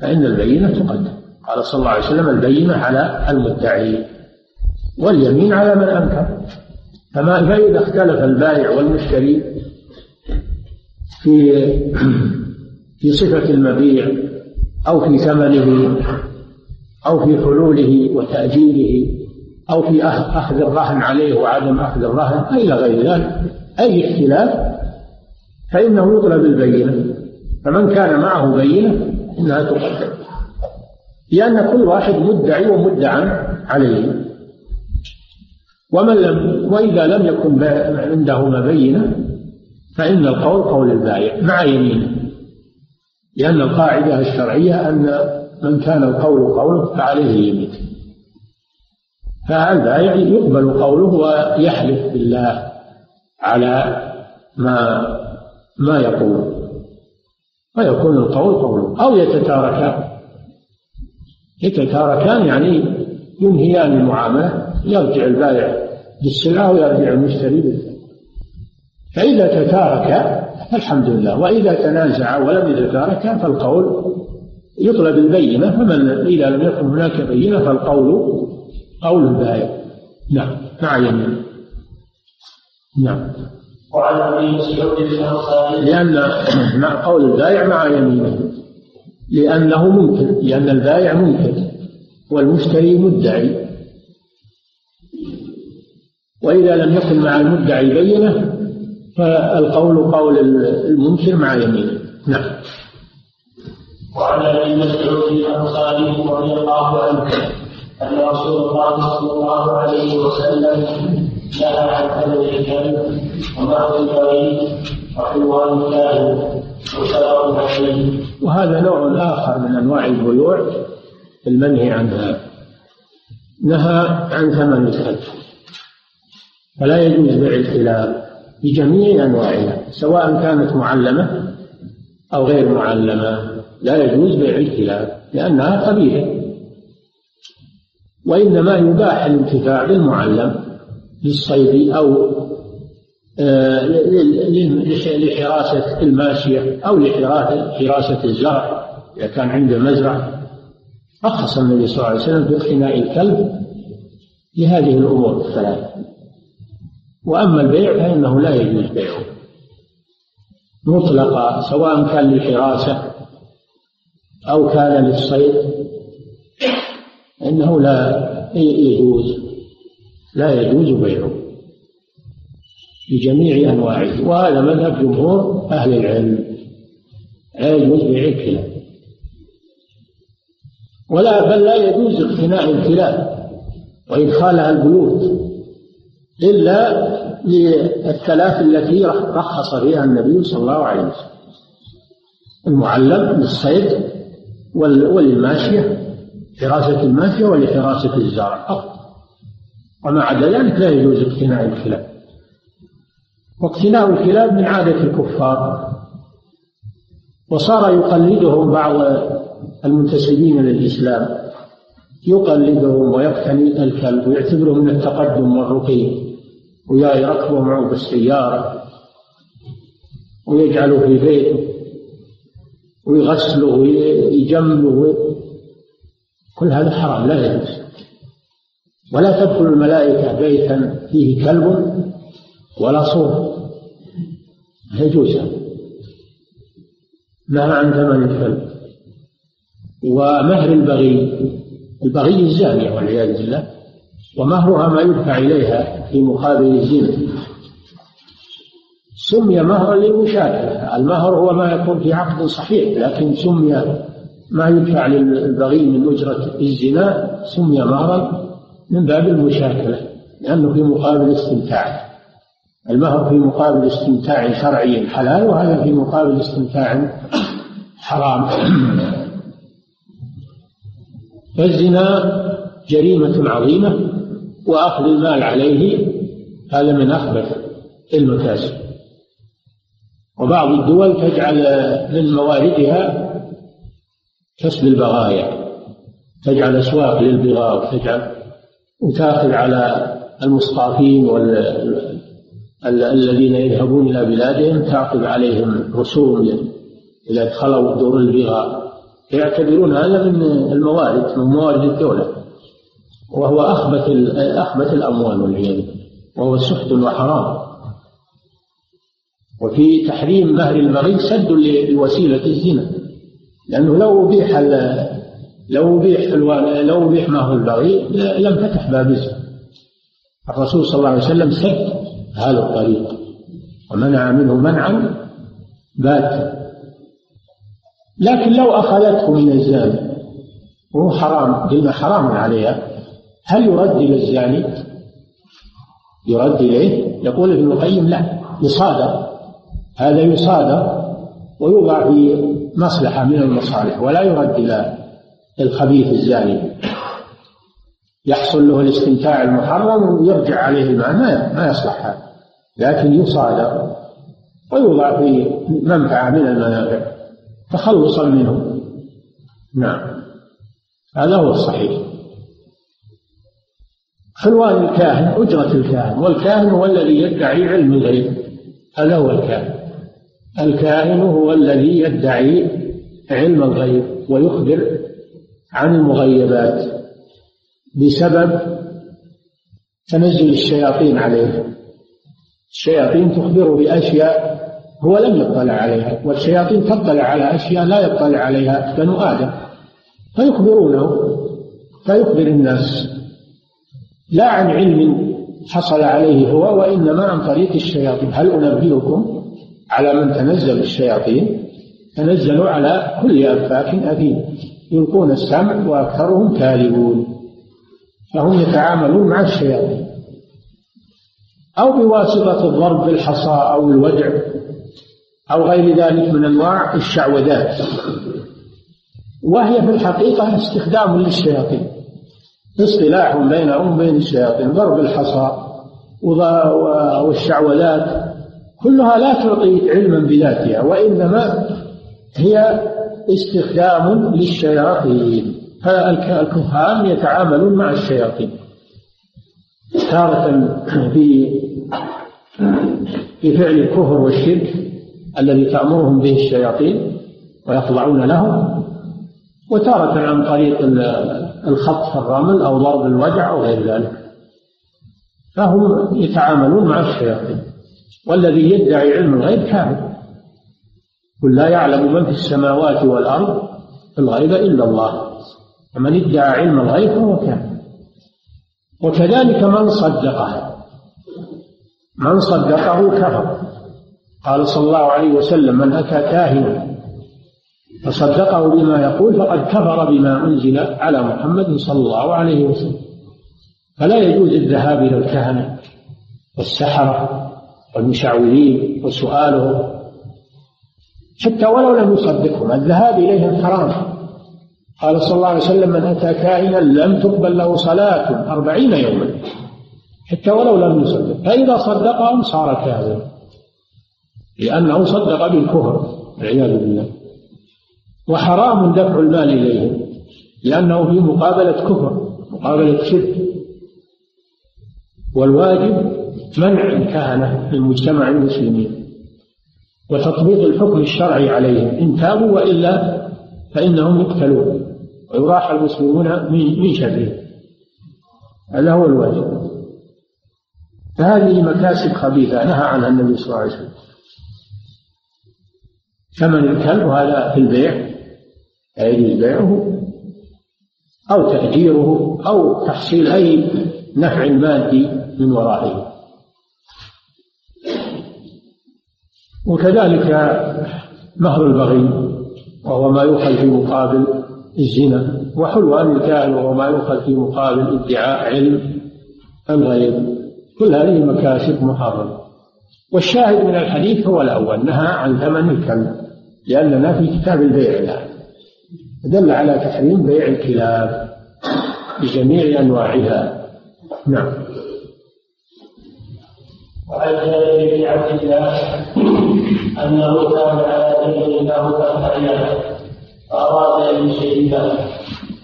فإن البينة تقدم. قال صلى الله عليه وسلم البينة على المدعي. واليمين على من أنكر. فما فإذا اختلف البائع والمشتري في في صفة المبيع أو في ثمنه أو في حلوله وتأجيله أو في أخذ الرهن عليه وعدم أخذ الرهن إلى غير ذلك. أي اختلاف فإنه يطلب البينة. فمن كان معه بينة إنها تقدم. لأن كل واحد مدعي ومدعى عليه. ومن لم وإذا لم يكن عندهما بينة فإن القول قول البائع مع يمينه. لأن القاعدة الشرعية أن من كان القول قوله فعليه يمين فالبائع يقبل قوله ويحلف بالله على ما ما يقول. فيكون القول قوله. أو يتتاركان. يتتاركان يعني ينهيان المعاملة. يرجع البائع بالسلعة ويرجع المشتري بالسلعة فإذا تتارك فالحمد لله وإذا تنازع ولم يتتارك فالقول يطلب البينة فمن إذا لم يكن هناك بينة فالقول قول البائع. نعم. مع يمين. نعم. وعن ابي مسعود لأن مع قول البائع مع يمينه. لأنه ممكن لأن البائع ممكن والمشتري مدعي. وإذا لم يكن مع المدعي بينة فالقول قول المنكر مع يمينه. نعم. وعن ابي مسعود الانصاري رضي الله عنه أن رسول الله صلى الله عليه وسلم نهى عن ثمن الكلب ومهر البعيد وحلوان الكاهن وسلام عليه وهذا نوع آخر من أنواع البيوع المنهي عنها. نهى عن ثمن الكلب فلا يجوز بيع الكلاب بجميع أنواعها سواء كانت معلمة أو غير معلمة لا يجوز بيع الكلاب لأنها قبيلة وإنما يباح الانتفاع بالمعلم للصيد أو آه، لحراسة الماشية أو لحراسة الزرع إذا كان عنده مزرعة. رخص النبي صلى الله عليه وسلم في اقتناء الكلب لهذه الأمور الثلاث. وأما البيع فإنه لا يجوز بيعه. مطلقا سواء كان للحراسة أو كان للصيد إنه لا يجوز لا يجوز بيعه بجميع أنواعه. وهذا مذهب جمهور أهل العلم لا يجوز بيع الكلاب ولا بل لا يجوز اقتناء الكلاب وإدخالها البيوت. إلا للثلاث التي رخص فيها النبي صلى الله عليه وسلم. المعلم للصيد وللماشية حراسة الماشية ولحراسة الزرع فقط. وما عدا ذلك لا يجوز اقتناء الكلاب واقتناء الكلاب من عادة الكفار. وصار يقلدهم بعض المنتسبين للإسلام. يقلدهم ويقتني الكلب ويعتبره من التقدم والرقي. ويركبه معه بالسيارة ويجعله في بيته ويغسله ويجمله كل هذا حرام لا يجوز. ولا تدخل الملائكة بيتا فيه كلب ولا صور يجوز نهى عن ثمن الكلب. ومهر البغي البغي الزانية والعياذ بالله. ومهرها ما يدفع إليها في مقابل الزنا. سمي مهرا للمشاكلة المهر هو ما يكون في عقد صحيح لكن سمي ما يدفع للبغي من أجرة الزنا سمي مهرا من باب المشاكلة لأنه في مقابل استمتاع. المهر في مقابل استمتاع شرعي حلال وهذا في مقابل استمتاع حرام. فالزنا جريمة عظيمة. وأخذ المال عليه هذا من أخبث المكاسب. وبعض الدول تجعل من مواردها كسب البغايا تجعل أسواق للبغاء وتجعل وتأخذ على المصطافين وال الذين يذهبون إلى بلادهم تعقب عليهم رسوم إذا دخلوا دور البغاء. يعتبرون هذا من الموارد من موارد الدولة. وهو أخبث أخبث الأموال والعياذ وهو سحت وحرام. وفي تحريم مهر المغي سد لوسيلة الزنا. لأنه لو أبيح لو أبيح لو أبيح مهر البغي لم فتح باب الزنا. الرسول صلى الله عليه وسلم سد هذا الطريق. ومنع منه منعا بات لكن لو أخذته من الزاني وهو حرام قلنا حرام عليها هل يرد إلى الزاني؟ يرد إليه؟ يقول ابن القيم لا يصادر. هذا يصادر ويوضع في مصلحة من المصالح ولا يرد إلى الخبيث الزاني. يحصل له الاستمتاع المحرم ويرجع عليه المال ما ما يصلح هذا. لكن يصادر ويوضع في منفعة من المنافع تخلصا منه. نعم. هذا هو الصحيح. حلوان الكاهن أجرة الكاهن. والكاهن هو الذي يدعي علم الغيب. هذا هو الكاهن. الكاهن هو الذي يدعي علم الغيب ويخبر عن المغيبات بسبب تنزل الشياطين عليه. الشياطين تخبره بأشياء هو لم يطلع عليها والشياطين تطلع على أشياء لا يطلع عليها بنو آدم. فيخبرونه فيخبر الناس. لا عن علم حصل عليه هو وإنما عن طريق الشياطين. هل أنبئكم على من تنزل الشياطين؟ تنزلوا على كل أفاك أثيم. يلقون السمع وأكثرهم كاذبون. فهم يتعاملون مع الشياطين. أو بواسطة الضرب بالحصى أو الودع أو غير ذلك من أنواع الشعوذات. وهي في الحقيقة استخدام للشياطين. اصطلاح بينهم وبين الشياطين ضرب الحصى والشعوذات كلها لا تعطي علما بذاتها وإنما هي استخدام للشياطين. فالكهان يتعاملون مع الشياطين. تارة بفعل الكفر والشرك الذي تأمرهم به الشياطين ويخضعون له وتارة عن طريق الخط في الرمل أو ضرب الوجع أو غير ذلك. فهم يتعاملون مع الشياطين والذي يدعي علم الغيب كافر. قل لا يعلم من في السماوات والأرض الغيب إلا الله. فمن ادعى علم الغيب فهو كافر. وكذلك من صدقه من صدقه كفر. قال صلى الله عليه وسلم من أتى كاهنا فصدقه بما يقول فقد كفر بما أنزل على محمد صلى الله عليه وسلم. فلا يجوز الذهاب إلى الكهنة والسحرة والمشعوذين وسؤالهم حتى ولو لم يصدقهم الذهاب إليهم حرام. قال صلى الله عليه وسلم من أتى كائنا لم تقبل له صلاة أربعين يوما. حتى ولو لم يصدق. فإذا صدقهم صار كاذبا لأنه صدق بالكفر والعياذ بالله. وحرام دفع المال إليهم لأنه في مقابلة كفر مقابلة شرك. والواجب منع الكهنة من مجتمع المسلمين وتطبيق الحكم الشرعي عليهم. إن تابوا وإلا فإنهم يقتلون ويراح المسلمون من شره. هذا هو الواجب. فهذه مكاسب خبيثة نهى عنها النبي صلى الله عليه وسلم. ثمن الكلب هذا في البيع. يجوز بيعه أو تأجيره أو تحصيل أي نفع مادي من ورائه. وكذلك مهر البغي وهو ما يؤخذ في مقابل الزنا وحلوان الكاهن وهو ما يؤخذ في مقابل ادعاء علم الغيب كل هذه مكاسب محرمة والشاهد من الحديث هو الأول نهى عن ثمن الكلب لأننا في كتاب البيع الآن. دل على تحريم بيع الكلاب بجميع أنواعها. نعم. وعن جابر بن عبد الله أنه كان على جبل له تحت فأراد أن يشربه.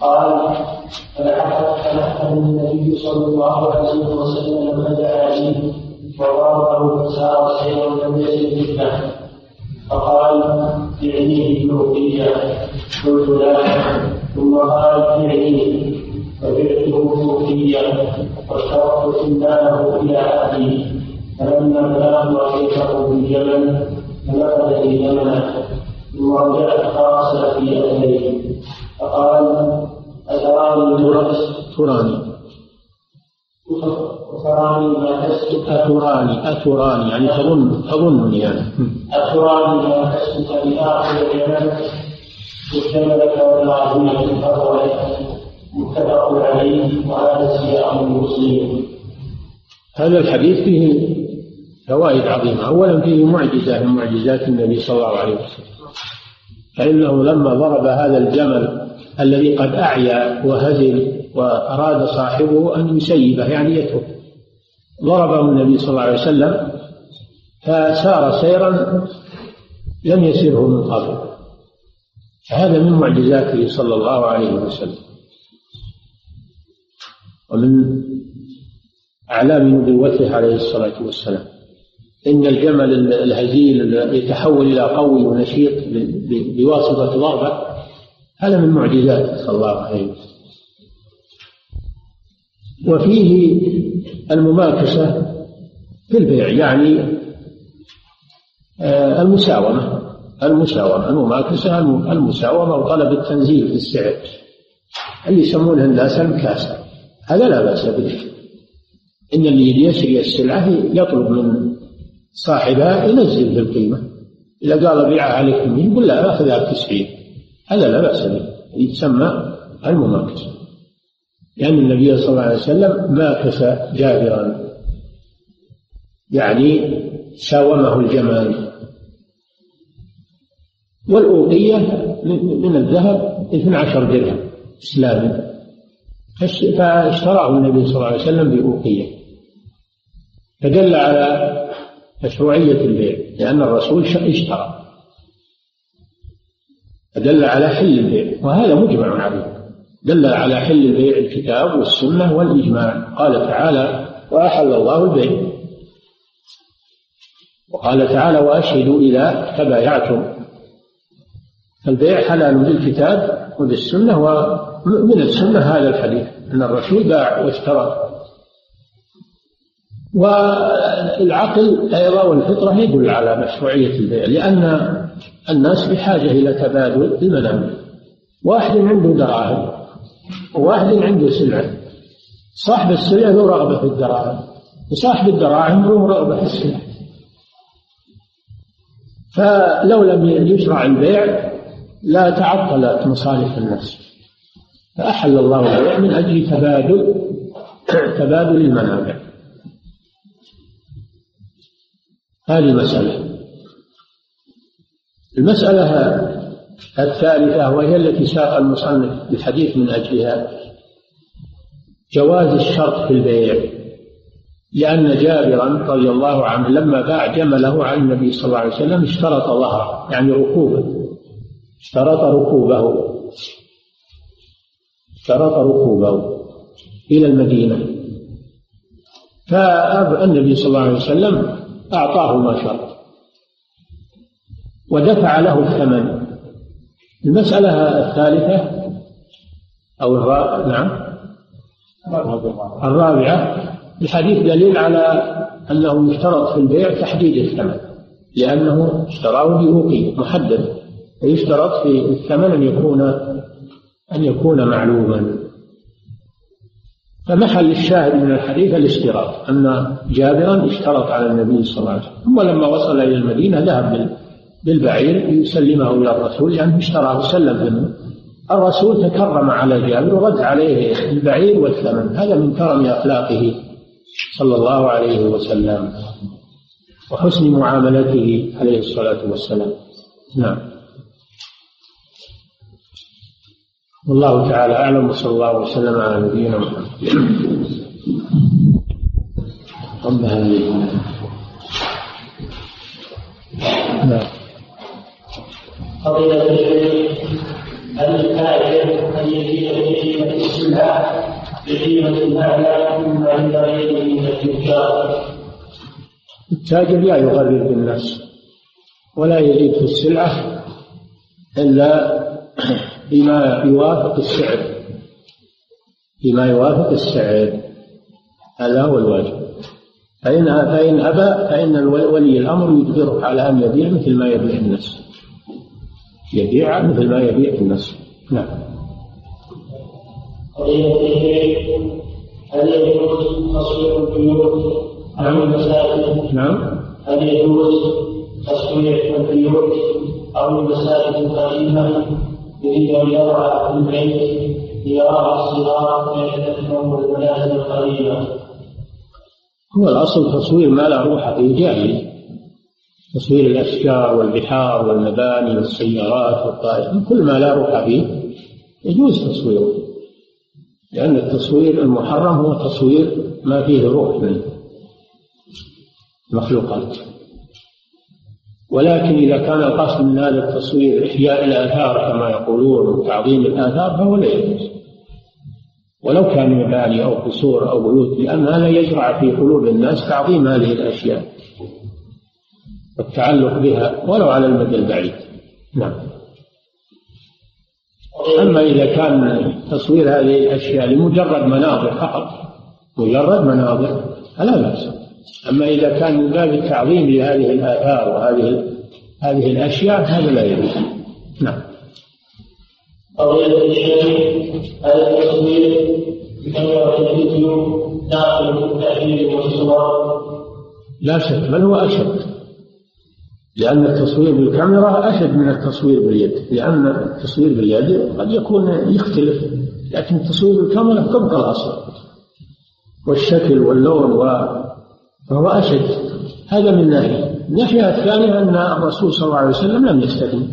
قال فلحقه النبي صلى الله عليه وسلم فدعا لي وضربه فسار سيرا لم يزل فتنه فقال بعنيه بأوتية قلت لا ثم قال بعنيه فبعته بأوتية واشترطت سندانه إلى أهلي فلما بلغت رأيته بالجبل فنفذ في يمنه ثم رجعت فارسل في أهليه فقال أتراني تراني. أتراني ما تسكت أتراني أتراني يعني تظن تظنني يعني أتراني ما تسكت لآخر الجبل مشتملك والعظيمة فهو متفق عليه وهذا سياق مسلم هذا الحديث فيه فوائد عظيمة. أولا فيه معجزة من معجزات النبي صلى الله عليه وسلم. فإنه لما ضرب هذا الجمل الذي قد أعيا وهزل وأراد صاحبه أن يسيبه يعني يترك. ضربه النبي صلى الله عليه وسلم فسار سيرا لم يسره من قبل. هذا من معجزاته صلى الله عليه وسلم. ومن أعلام نبوته عليه الصلاة والسلام. إن الجمل الهزيل يتحول إلى قوي ونشيط بواسطة ضربة هذا من معجزاته صلى الله عليه وسلم. وفيه المماكسة في البيع يعني آه، المساومة المساومة المماكسة المساومة وطلب التنزيل في السعر اللي يسمونها الناس المكاسة هذا لا بأس به. إن اللي يشري السلعة يطلب من صاحبها ينزل في القيمة إذا قال بيعها عليك يقول لا أخذها بتسعين. هذا لا بأس به. يسمى المماكسة لأن النبي صلى الله عليه وسلم ماكس جابرا. يعني ساومه الجمال. والأوقية من الذهب 12 درهم إسلامي. فاشتراه النبي صلى الله عليه وسلم بأوقية. فدل على مشروعية البيع لأن الرسول اشترى. فدل على حل البيع وهذا مجمع عليه دل على حل البيع الكتاب والسنة والإجماع. قال تعالى وأحل الله البيع. وقال تعالى وأشهدوا إذا تبايعتم. البيع حلال بالكتاب وبالسنة ومن السنة هذا الحديث أن الرسول باع واشترى. والعقل أيضا والفطرة يدل على مشروعية البيع لأن الناس بحاجة إلى تبادل المنافع واحد عنده دراهم وواحد عنده سلعة. صاحب السلعة له رغبة في الدراهم وصاحب الدراهم له رغبة في السلعة. فلو لم يشرع البيع لا تعطلت مصالح الناس فأحل الله البيع من أجل تبادل تبادل المنافع هذه مسألة المسألة الثالثة وهي التي ساق المصنف الحديث من أجلها جواز الشرط في البيع لأن جابرا رضي الله عنه لما باع جمله عن النبي صلى الله عليه وسلم اشترط ظهره يعني ركوبه اشترط ركوبه اشترط ركوبه إلى المدينة. فالنبي صلى الله عليه وسلم أعطاه ما شرط ودفع له الثمن. المسألة الثالثة أو الرابعة نعم. الرابعة الحديث دليل على أنه يشترط في البيع تحديد الثمن لأنه اشتراه بأوقية محدد فيشترط في الثمن أن يكون أن يكون معلوما. فمحل الشاهد من الحديث الاشتراط أن جابرا اشترط على النبي صلى الله عليه وسلم ثم لما وصل إلى المدينة ذهب بالبعير يسلمه إلى الرسول لأنه يعني اشتراه سلم منه. الرسول تكرم على جابر ورد عليه البعير والثمن. هذا من كرم أخلاقه صلى الله عليه وسلم وحسن معاملته عليه الصلاة والسلام. نعم. والله تعالى أعلم وصلى الله وسلم على نبينا محمد. رب هذه. نعم. فضيلة الشيخ التاجر أن يزيد في قيمة السلعة بقيمة أعلى مما غيره من التجار؟ التاجر لا يغرر بالناس ولا يزيد في السلعة إلا بما يوافق السعر. بما يوافق السعر هذا هو الواجب. فإن فإن أبى فإن ولي الأمر يجبره على أن يبيع مثل ما يبيع الناس. يبيع مثل ما يبيع الناس نعم. هل يجوز تصوير البيوت أو المساجد؟ نعم. هل يجوز تصوير البيوت أو المساجد القديمة يريد أن يضع في البيت يراها الصغار ويتذكرهم المنازل القديمة هو الأصل تصوير ما لا روح جاهز تصوير الأشجار والبحار والمباني والسيارات والطائرات كل ما لا روح فيه يجوز تصويره لأن التصوير المحرم هو تصوير ما فيه روح من المخلوقات. ولكن إذا كان القصد من هذا التصوير إحياء الآثار كما يقولون وتعظيم الآثار فهو لا يجوز. ولو كان مباني أو قصور أو بيوت لأن هذا يزرع في قلوب الناس تعظيم هذه الأشياء. والتعلق بها ولو على المدى البعيد. نعم. أما إذا كان تصوير هذه الأشياء لمجرد مناظر فقط مجرد مناظر فلا بأس. أما إذا كان من باب التعظيم لهذه الآثار وهذه هذه الأشياء هذا لا يجوز. نعم. الشيخ هذا التصوير بكاميرا الفيديو داخل التأثير والصور. لا شك بل هو أشد. لأن التصوير بالكاميرا أشد من التصوير باليد لأن التصوير باليد قد يكون يختلف لكن التصوير بالكاميرا طبق الأصل والشكل واللون و... فهو أشد. هذا من ناحية. الناحية الثانية أن الرسول صلى الله عليه وسلم لم يستثني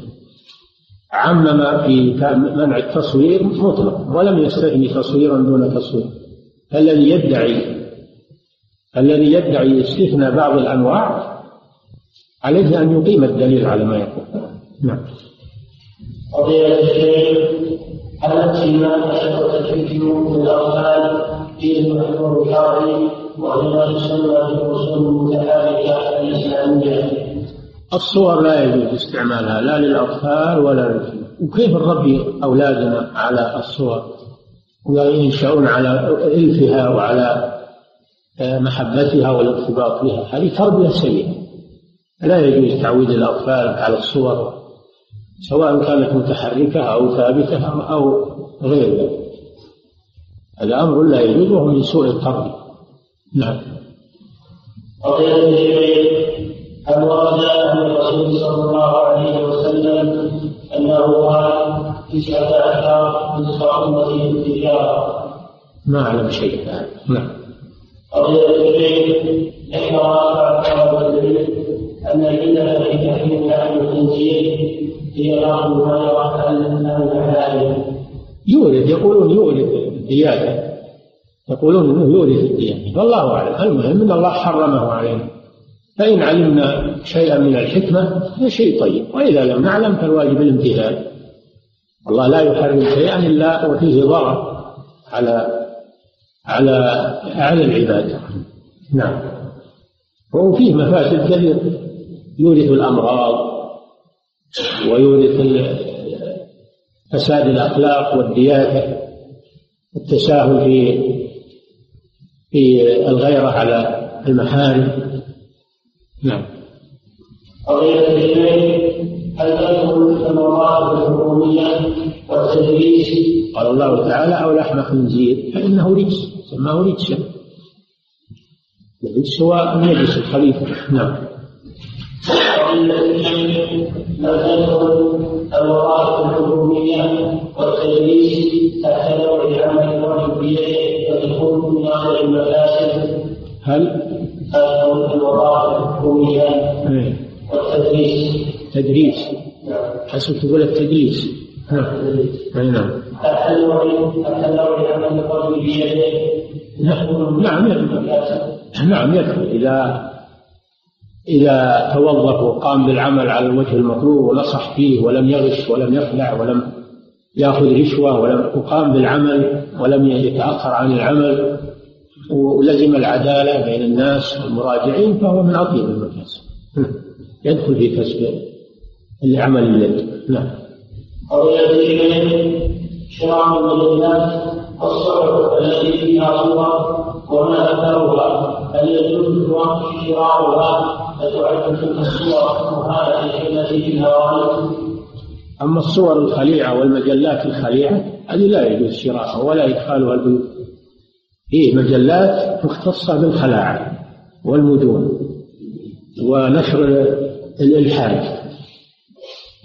عمم في منع التصوير مطلق ولم يستثني تصويرا دون تصوير. الذي يدعي الذي يدعي استثناء بعض الأنواع عليه أن يقيم الدليل على ما يقول. نعم. قضية الشيخ هل السماء أشد تكفير الأطفال في المحظور الشرعي وهي تسمى بالرسوم المتحركة الإسلامية؟ الصور لا يجوز استعمالها لا للأطفال ولا للكبار وكيف نربي أولادنا على الصور؟ وينشأون على إلفها وعلى آه، محبتها والارتباط بها. هذه تربية سيئة. لا يجوز تعويد الأطفال على الصور سواء كانت متحركة أو ثابتة أو غير ذلك. هذا أمر لا يجوز وهو من سوء التربية نعم. هل ورد عن الرسول صلى الله عليه وسلم أنه قال تسعة اشهر نصف امتي التجاره ما أعلم شيء نعم. قضية الشيخ ذكر أكثر الدليل أن العلة في تحريم لحم الخنزير هي بعض المغيرة الحلال يورد يقولون يورد الديانة. يقولون إنه يورث الديانة. والله أعلم. المهم إن الله حرمه علينا. فإن علمنا شيئا من الحكمة فشيء طيب. وإذا لم نعلم فالواجب الامتثال الله لا يحرم شيئا إلا وفيه ضرر على على على العباد. نعم. وفيه مفاسد كثيرة. يورث الأمراض ويورث فساد الأخلاق والدياثة التساهل في في الغيرة على المحارم. نعم. قضية الشيخ هل تدخل الثمرات الحكومية والتدريس؟ قال الله تعالى أو لحم خنزير. فإنه رجس سماه رجسا. الرجس هو النجس الخليفة. نعم. هل؟ تدخل الوظائف الحكومية والتدريس تحت نوع عمل الرجل بيده فتكون من أغلب المفاسد؟ هل الوظائف الحكومية والتدريس تدريس. حسب تقول التدريس. نعم أي نعم. نعم نعم نعم. يدخل إذا إذا توظف وقام بالعمل على الوجه المطلوب ونصح فيه ولم يغش ولم يخلع ولم يأخذ رشوة ولم وقام بالعمل ولم يتأخر عن العمل ولزم العدالة بين الناس والمراجعين فهو من أطيب المكاسب. يدخل في كسب العمل اليد نعم. قضية شراء المدينات الصعب التي فيها صور وما أثرها هل يجوز شراؤها أما الصور الخليعة والمجلات الخليعة هذه لا يجوز شراءها ولا إدخالها البيوت. فيه مجلات مختصة بالخلاعة والمدون ونشر الإلحاد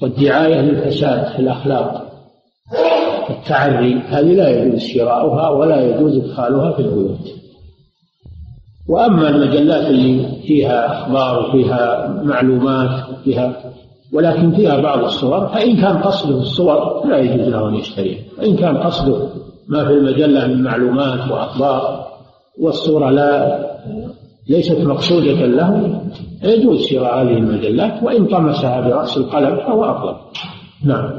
والدعاية للفساد في الأخلاق التعري هذه لا يجوز شراؤها ولا يجوز إدخالها في البيوت. وأما المجلات اللي فيها أخبار وفيها معلومات فيها ولكن فيها بعض الصور فإن كان قصده الصور لا يجوز له أن يشتريها. وإن كان قصده ما في المجلة من معلومات وأخبار والصورة لا ليست مقصودة له يجوز شراء هذه المجلات وإن طمسها برأس القلم فهو أفضل. نعم.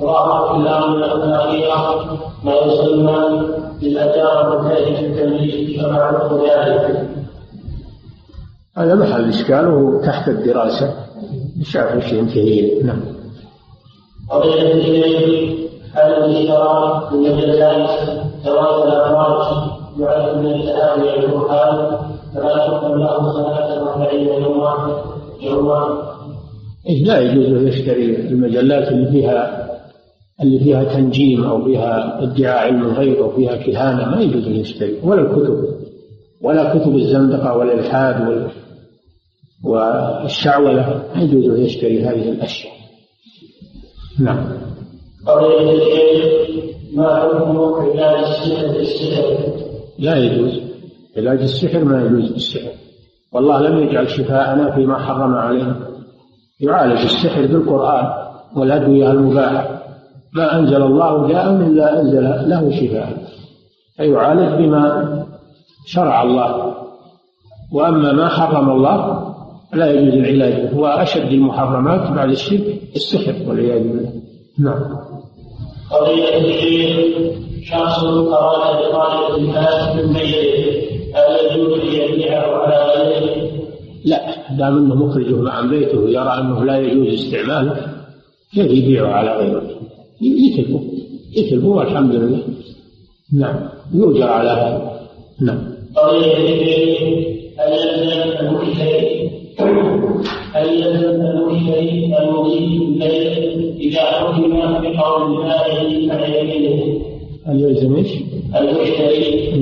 ظهر في الآونة الأخيرة ما يسمى بالأجار نتائج التمييز فمعروف ذلك هذا محل إشكاله تحت الدراسة. شاف شيء كثير نعم. قضية الشيء هل الإشتراك من المجلات سواء الأموات يعد من التهاوي البرهان فلا تقبل له صلاة وأربعين يوما يوما. إيه لا يجوز أن يشتري المجلات اللي فيها اللي فيها تنجيم أو فيها ادعاء علم الغيب أو فيها كهانة ما يجوز أن يشتري ولا الكتب ولا كتب الزندقة والإلحاد والشعوذة يجوز أن يشتري هذه الأشياء. نعم. ما حكم علاج السحر بالسحر؟ لا يجوز. علاج السحر ما يجوز بالسحر. والله لم يجعل شفاءنا فيما حرم علينا. يعالج السحر بالقرآن والأدوية المباحة ما أنزل الله داء إلا أنزل له شفاء. فيعالج بما شرع الله. وأما ما حرم الله لا يجوز العلاج به. وأشد المحرمات بعد الشرك السحر والعياذ بالله. نعم. قضية الشيخ شخص أراد إخراج الناس من بيته. هل يجوز أن يبيعه على غيره؟ لا. دام انه مخرجه عن بيته. يرى أنه لا يجوز استعماله. كيف يبيعه على غيره؟ يتلفه يتلفه والحمد لله. نعم. يؤجر على هذا. نعم. هل يلزم المشتري هل يلزم المشتري المضيف الليل إذا حكم بقول البائع فيمينه هل يلزم إيش؟ المشتري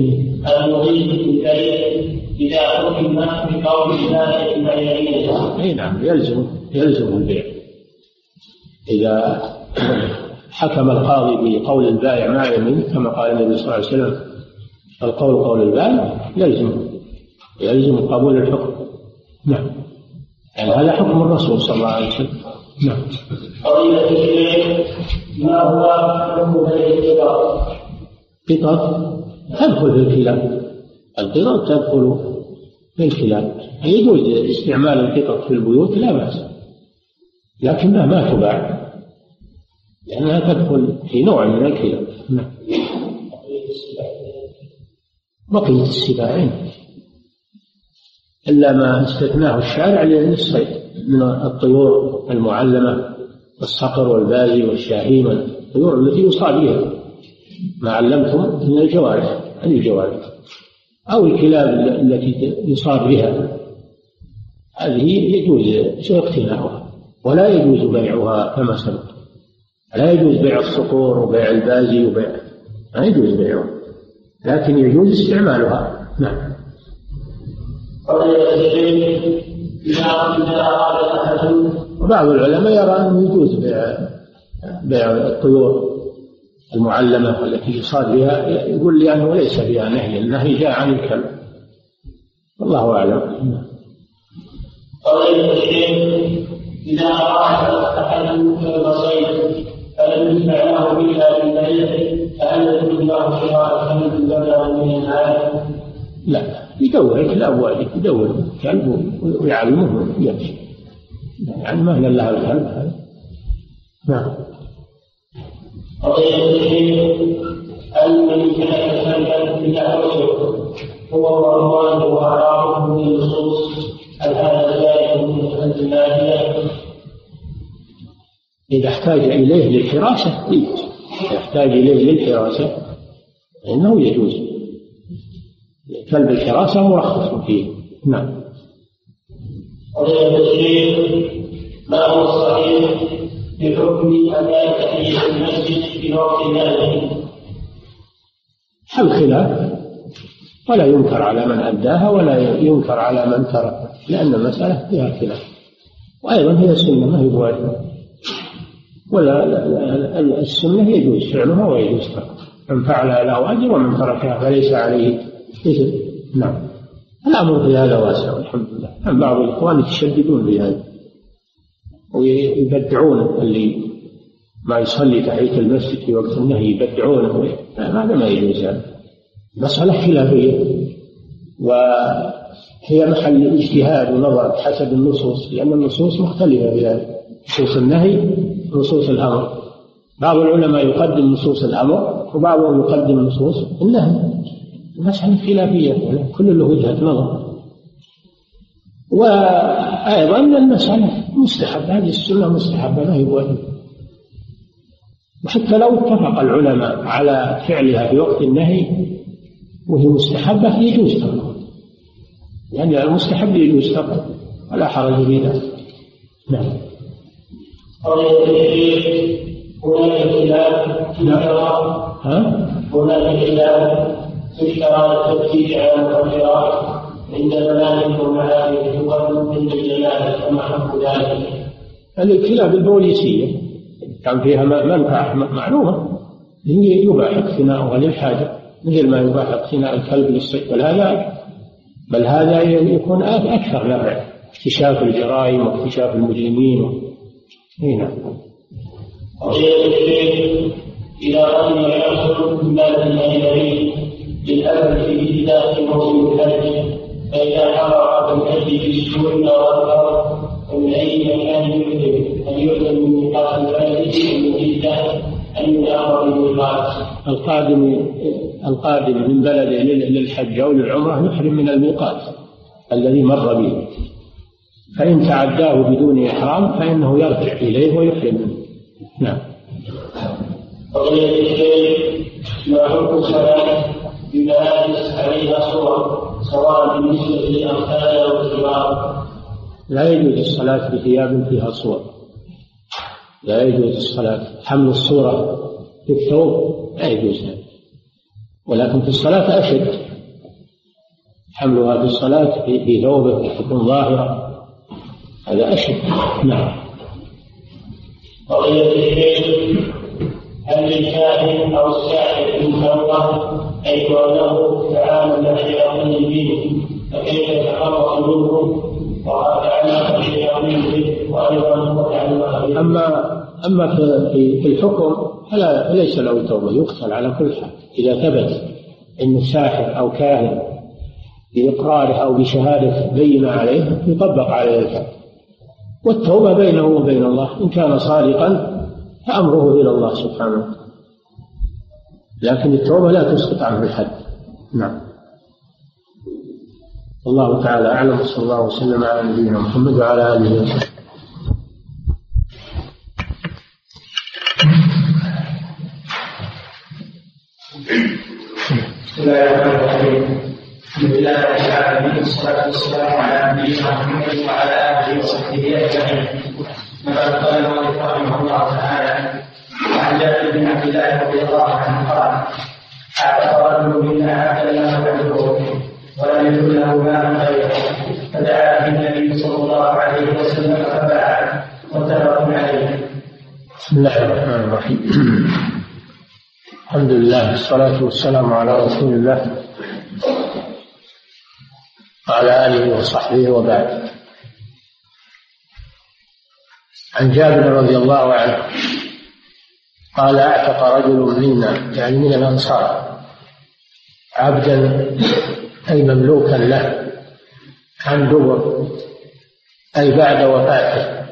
المضيف الليل إذا حكم بقول البائع فيمينه أي نعم يلزم يلزم البيع. اذا حكم القاضي بقول البائع ما يمين كما قال النبي صلى الله عليه وسلم القول قول البائع يلزم يلزم قبول الحكم. نعم. يعني هذا حكم الرسول صلى الله عليه وسلم. نعم. قضية الشيخ ما هو حكم القطط؟ قطط تدخل في الكلاب القطط تدخل في الكلاب يجوز استعمال القطط في البيوت لا بأس. لكنها ما تباع. لأنها تدخل في نوع من الكلاب نعم. بقية السباعين. إلا ما استثناه الشارع للصيد من الطيور المعلمة الصقر والبازي والشاهين الطيور التي يصاد بها. ما علمتم من الجوارح هذه الجوارح. أو الكلاب التي يصاد بها. هذه يجوز اقتناؤها ولا يجوز بيعها كما سبق. لا يجوز بيع الصقور وبيع البازي وبيع ما يجوز بيعها لكن يجوز استعمالها. نعم. وبعض العلماء يرى أنه يجوز بيع بيع الطيور المعلمة التي يصاد بها. يقول لأنه ليس فيها نهي. النهي جاء عن الكلب. والله أعلم. قضية الشيخ إذا أراد أحد البصير فلم يسمع له إلا بالبيع فهل يجوز له شراء كلب بدلا من الآية؟ لا يدور الكلاب واجد يدور كلب ويعلمه يمشي يعني ما هي لها الكلب هذا نعم قضية الشيخ هل من كان كلبا بتحرشه هو ورضوانه وحرامه من النصوص هل هذا زائد من المادية؟ إذا احتاج إليه للحراسة إذا احتاج إليه للحراسة فإنه يجوز. كلب الحراسة مرخص فيه. نعم. قضية الشيخ ما هو الصحيح بحكم أداء تحية المسجد في وقت النازل الخلاف. ولا ينكر على من أداها ولا ينكر على من تركها لأن المسألة فيها خلاف. وأيضا هي سنة ما هي بواجبة ولا السنة يجوز فعلها ويجوز تركها من فعلها له أجر ومن تركها فليس عليه. إثم نعم. الأمر في هذا واسع والحمد لله. عن بعض الإخوان يتشددون في هذا ويبدعون اللي ما يصلي تحية المسجد في وقت النهي يبدعونه. هذا ما يجوز هذا. مسألة خلافية. وهي محل اجتهاد ونظر حسب النصوص لأن النصوص مختلفة ذلك نصوص النهي نصوص الأمر. بعض العلماء يقدم نصوص الأمر وبعضهم يقدم نصوص النهي. مسألة خلافية كل له وجهة نظر. وأيضا المسألة مستحبة هذه السنة مستحبة ما هي وحتى لو اتفق العلماء على فعلها في وقت النهي وهي مستحبة يجوز تركها يعني المستحب يجوز تركه ولا حرج في ذلك. نعم. هناك خلاف ها؟ هناك خلاف شرائط التفتيش على المخدرات عند بلادكم هذه تقدم عند الجنازة فما حكم ذلك؟ الابتلاء بالبوليسية كان فيها منفعة معلومة هي يباح اقتناؤها للحاجة مثل ما يباح اقتناء الكلب للصيد بل هذا بل هذا يكون أكثر نفع اكتشاف الجرائم واكتشاف المجرمين هنا. إذا رأي يحصل من مال الأجنبي للأمل في إهداء موسم الحج فإذا حضر الحج في الشهور والأرض ومن أي مكان يؤذن؟ أن يؤذن من ميقات البلد من جدة أن يدار بالميقات القادم القادم من بلده للحج أو للعمرة يحرم من الميقات الذي مر به. فإن تعداه بدون إحرام فإنه يرجع إليه ويحرم نعم. ما حكم الصلاة بملابس عليها صور سواء بالنسبة للأمثال أو الكبار لا يجوز الصلاة بثياب فيها صور. لا يجوز الصلاة. حمل الصورة في الثوب لا يجوز هذا. ولكن في الصلاة أشد. حملها في الصلاة في ثوبه تكون ظاهرة هذا أشد نعم. قضية الشيخ هل للكاهن أو الساحر من توبة أي له تعامل مع شياطين الجن فكيف يتخلص منه وتعلق الشياطين به وأيضا أما أما في الحكم فلا فليس له توبة يقتل على كل حال. إذا ثبت أن ساحر أو كاهن بإقراره أو بشهادة بينة عليه يطبق عليه الحد والتوبة بينه وبين الله. إن كان صادقا فأمره إلى الله سبحانه. لكن التوبة لا تسقط عنه الحد. نعم. الله تعالى أعلم. صلى الله وسلم على نبينا محمد وعلى آله وصحبه. بسم الله الرحمن الرحيم. الحمد لله رب العالمين والصلاة والسلام على نبينا محمد وعلى آله وصحبه أجمعين. بعد قال المؤلف رحمه الله تعالى وعن جابر بن عبد الله رضي الله عنه قال أعتق رجل منا عبدا لا نعبده ولم يكن له مال غيره. فدعا به النبي صلى الله عليه وسلم فباع متفق عليه. بسم الله الرحمن الرحيم. الحمد لله والصلاة والسلام على رسول الله. وعلى آله وصحبه وبعد. عن جابر رضي الله عنه قال أعتق رجل منا يعني من الأنصار عبدا أي مملوكا له عن دبر أي بعد وفاته.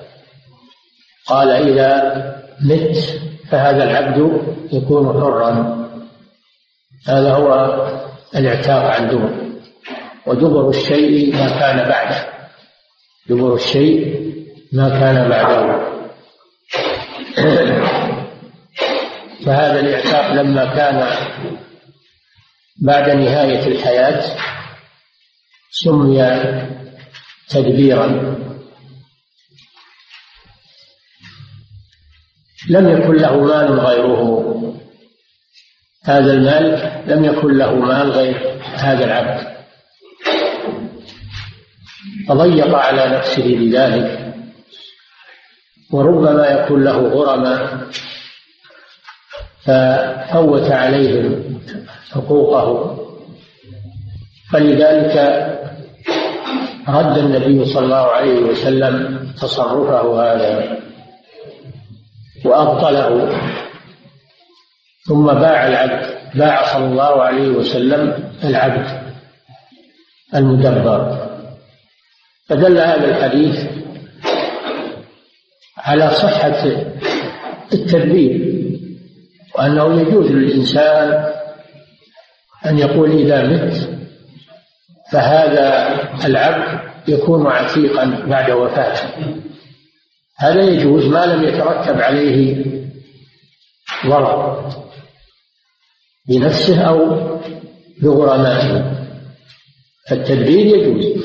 قال إذا مت فهذا العبد يكون حرا. هذا هو الإعتاق عن دبر. ودبر الشيء ما كان بعده. دبر الشيء ما كان بعده. فهذا الاعتاق لما كان بعد نهاية الحياة سمي تدبيرا. لم يكن له مال غيره. هذا المال لم يكن له مال غير هذا العبد. فضيق على نفسه بذلك وربما يكون له غرماء ففوت عليهم حقوقه. فلذلك رد النبي صلى الله عليه وسلم تصرفه هذا وأبطله ثم باع العبد باع صلى الله عليه وسلم العبد المدبر. فدل هذا الحديث على صحة التدبير وأنه يجوز للإنسان أن يقول إذا مت فهذا العبد يكون عتيقا بعد وفاته. هذا يجوز ما لم يترتب عليه ضرر بنفسه أو بغرمائه فالتدبير يجوز.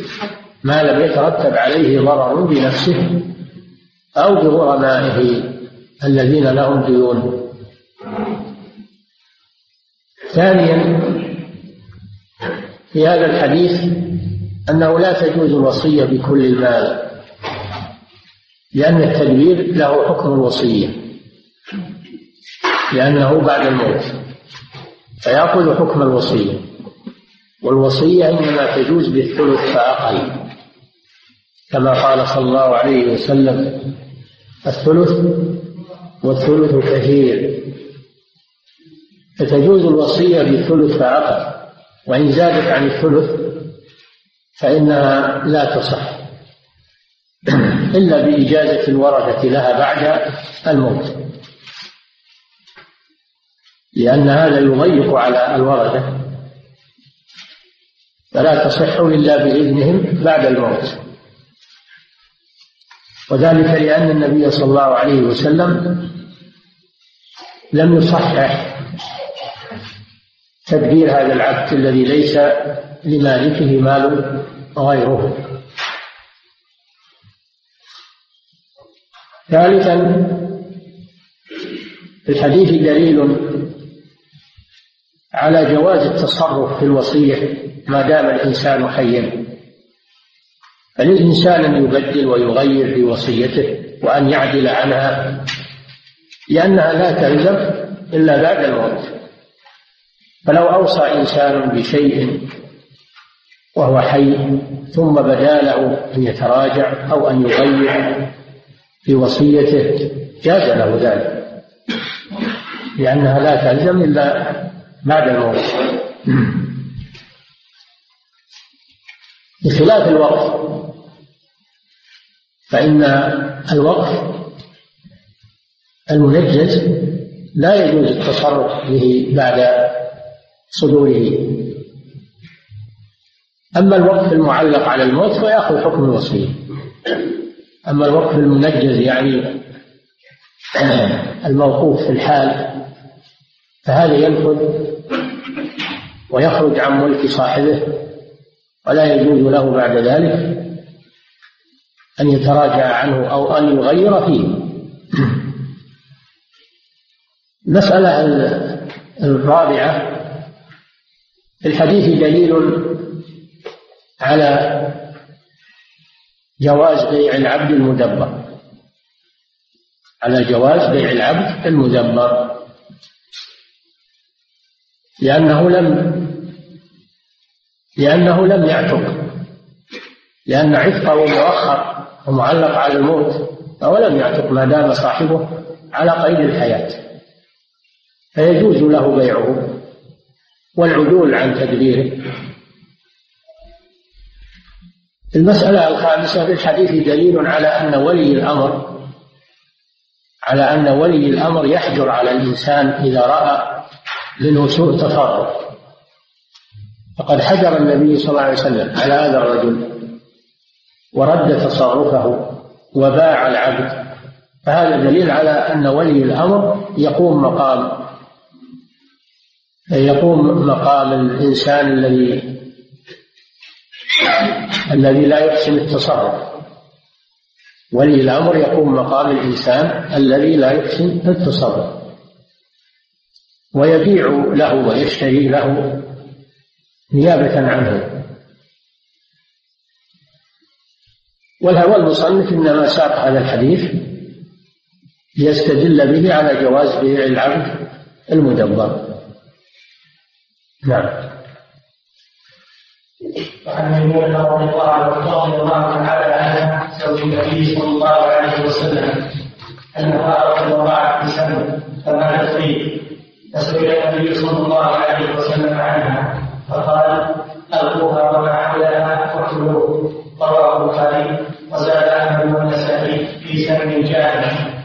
ما لم يترتب عليه ضرر بنفسه أو بغرمائه الذين لهم ديون. ثانيا في هذا الحديث أنه لا تجوز الوصية بكل المال لأن التدبير له حكم الوصية لأنه بعد الموت فيأخذ حكم الوصية والوصية إنما تجوز بالثلث فأقل. كما قال صلى الله عليه وسلم الثلث والثلث كثير. فتجوز الوصية بالثلث فأقل وإن زادت عن الثلث فإنها لا تصح. إلا بإجازة الورثة لها بعد الموت. لأن هذا يضيق على الورثة فلا تصح إلا بإذنهم بعد الموت. وذلك لأن النبي صلى الله عليه وسلم لم يصحح تدبير هذا العبد الذي ليس لمالكه مال غيره. ثالثا في الحديث دليل على جواز التصرف في الوصية ما دام الإنسان حيا فللإنسان أن يبدل ويغير في وصيته وأن يعدل عنها لأنها لا تلزم إلا بعد الموت. فلو أوصى إنسان بشيء وهو حي ثم بدا له أن يتراجع أو أن يغير في وصيته جاز له ذلك. لأنها لا تلزم إلا بعد الموت. بخلاف الوقف. فإن الوقف المنجز لا يجوز التصرف به بعد صدوره. أما الوقف المعلق على الموت فيأخذ حكم الوصية أما الوقف المنجز يعني الموقوف في الحال فهذا ينفذ ويخرج عن ملك صاحبه ولا يجوز له بعد ذلك أن يتراجع عنه أو أن يغير فيه. المسألة الرابعة في الحديث دليل على جواز بيع العبد المدبر. على جواز بيع العبد المدبر. لأنه لم لأنه لم يعتق لأن عتقه مؤخر ومعلق على الموت فهو لم يعتق ما دام صاحبه على قيد الحياة. فيجوز له بيعه والعدول عن تدبيره. المسألة الخامسة في الحديث دليل على أن ولي الأمر على أن ولي الأمر يحجر على الإنسان إذا رأى منه سوء تصرف فقد حجر النبي صلى الله عليه وسلم على هذا الرجل ورد تصرفه وباع العبد. فهذا دليل على أن ولي الأمر يقوم مقام يقوم مقام الإنسان الذي الذي لا يحسن التصرف. ولي الأمر يقوم مقام الإنسان الذي لا يحسن التصرف. ويبيع له ويشتري له نيابة عنه. والهوى المصنف إنما ساق هذا الحديث ليستدل به على جواز بيع العبد المدبر. نعم. وعن ميمونة رضي الله رضي الله تعالى عنها زوج النبي صلى الله عليه وسلم أنها رضي الله عنها سنة فماتت فيه. فسئل النبي صلى الله عليه وسلم عنها. فقال ألقوها وما حولها واقتلوه رواه البخاري وزاد أحمد والنسائي في سن جامع.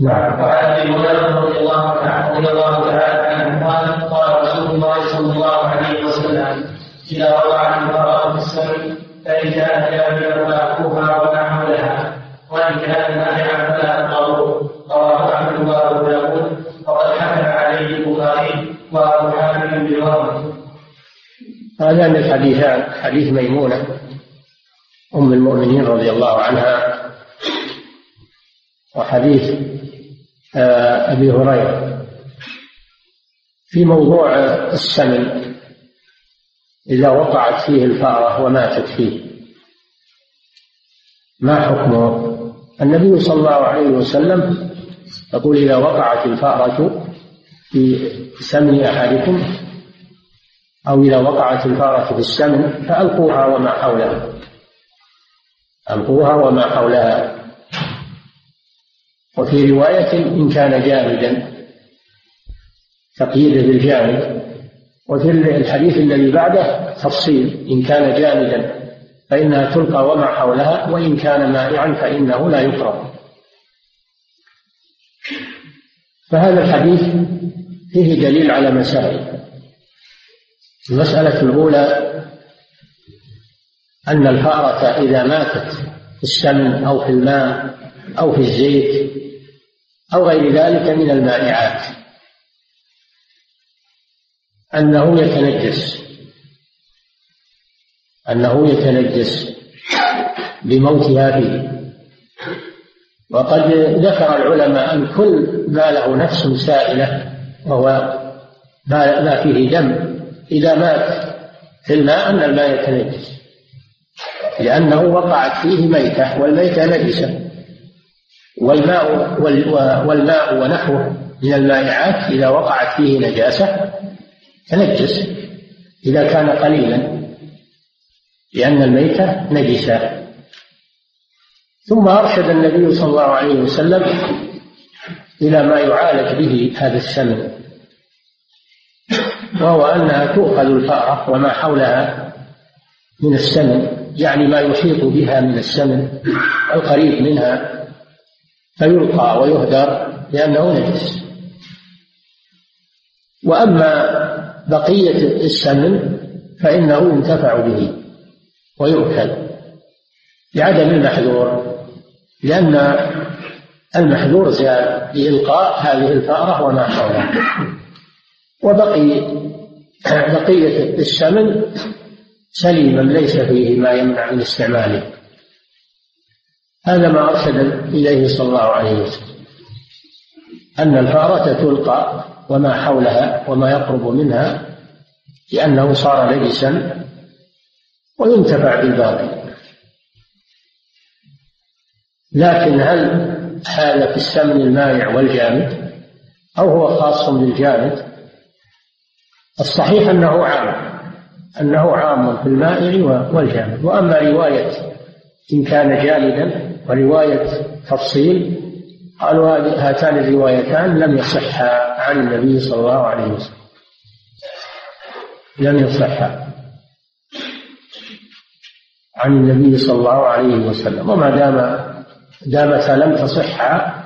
نعم. وعن أبي هريرة رضي الله تعالى رضي الله تعالى عنه قال قال رسول الله صلى الله عليه وسلم إذا وقعت المراه في السمن فإن كان جابرا فاكوها وما حولها وإن كان نافعا هذان الحديثان حديث ميمونة أم المؤمنين رضي الله عنها وحديث آه، أبي هريرة. في موضوع السمن إذا وقعت فيه الفأرة وماتت فيه ما حكمه؟ النبي صلى الله عليه وسلم يقول إذا وقعت الفأرة في سمن أحدكم أو إذا وقعت الفأرة في السمن فألقوها وما حولها. ألقوها وما حولها. وفي رواية إن كان جامدا تقييد بالجامد. وفي الحديث الذي بعده تفصيل إن كان جامدا فإنها تلقى وما حولها وإن كان مائعا فإنه لا يكره فهذا الحديث فيه دليل على مسائل. المسألة الأولى أن الفأرة إذا ماتت في السمن أو في الماء أو في الزيت أو غير ذلك من المائعات. أنه يتنجس. أنه يتنجس بموتها فيه. وقد ذكر العلماء أن كل ما له نفس سائلة وهو ما فيه دم إذا مات في الماء أن الماء يتنجس. لأنه وقعت فيه ميتة والميتة نجسة. والماء والماء ونحوه من المائعات إذا وقعت فيه نجاسة تنجس. إذا كان قليلا لأن الميتة نجسة. ثم أرشد النبي صلى الله عليه وسلم إلى ما يعالج به هذا السمن. وهو أنها تؤخذ الفأرة وما حولها من السمن يعني ما يحيط بها من السمن القريب منها فيلقى ويهدر لأنه نجس. وأما بقية السمن فإنه ينتفع به ويؤكل لعدم المحذور لأن المحذور زاد بإلقاء هذه الفأرة وما حولها. وبقي بقية السمن سليما ليس فيه ما يمنع من استعماله. هذا ما أرشد إليه صلى الله عليه وسلم. أن الفأرة تلقى وما حولها وما يقرب منها لأنه صار نجسا وينتفع بالباقي. لكن هل في السمن المائع والجامد أو هو خاص بالجامد؟ الصحيح أنه عام أنه عام في المائع والجامد. وأما رواية إن كان جامدا ورواية تفصيل قالوا هاتان الروايتان لم يصحا عن النبي صلى الله عليه وسلم. لم يصحا عن النبي صلى الله عليه وسلم. وما دام دامتا لم تصحا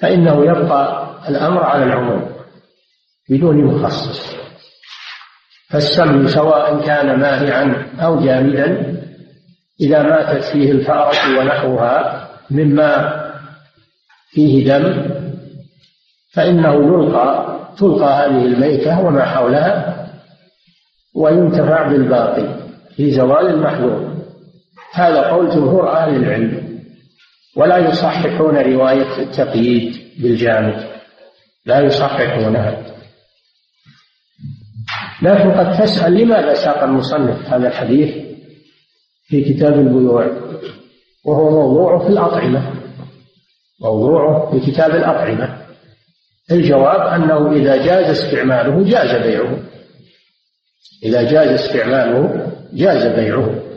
فإنه يبقى الأمر على العموم. بدون مخصص. فالسم سواء كان مانعا أو جامدا إذا ماتت فيه الفأرة ونحوها مما فيه دم فإنه يلقى تلقى هذه الميتة وما حولها وينتفع بالباقي في زوال المحذور هذا قول جمهور أهل العلم ولا يصححون رواية التقييد بالجامد لا يصححونها. لكن قد تسأل لماذا ساق المصنف هذا الحديث في كتاب البيوع؟ وهو موضوع في الأطعمة. موضوعه في كتاب الأطعمة. الجواب أنه إذا جاز استعماله جاز بيعه. إذا جاز استعماله جاز بيعه.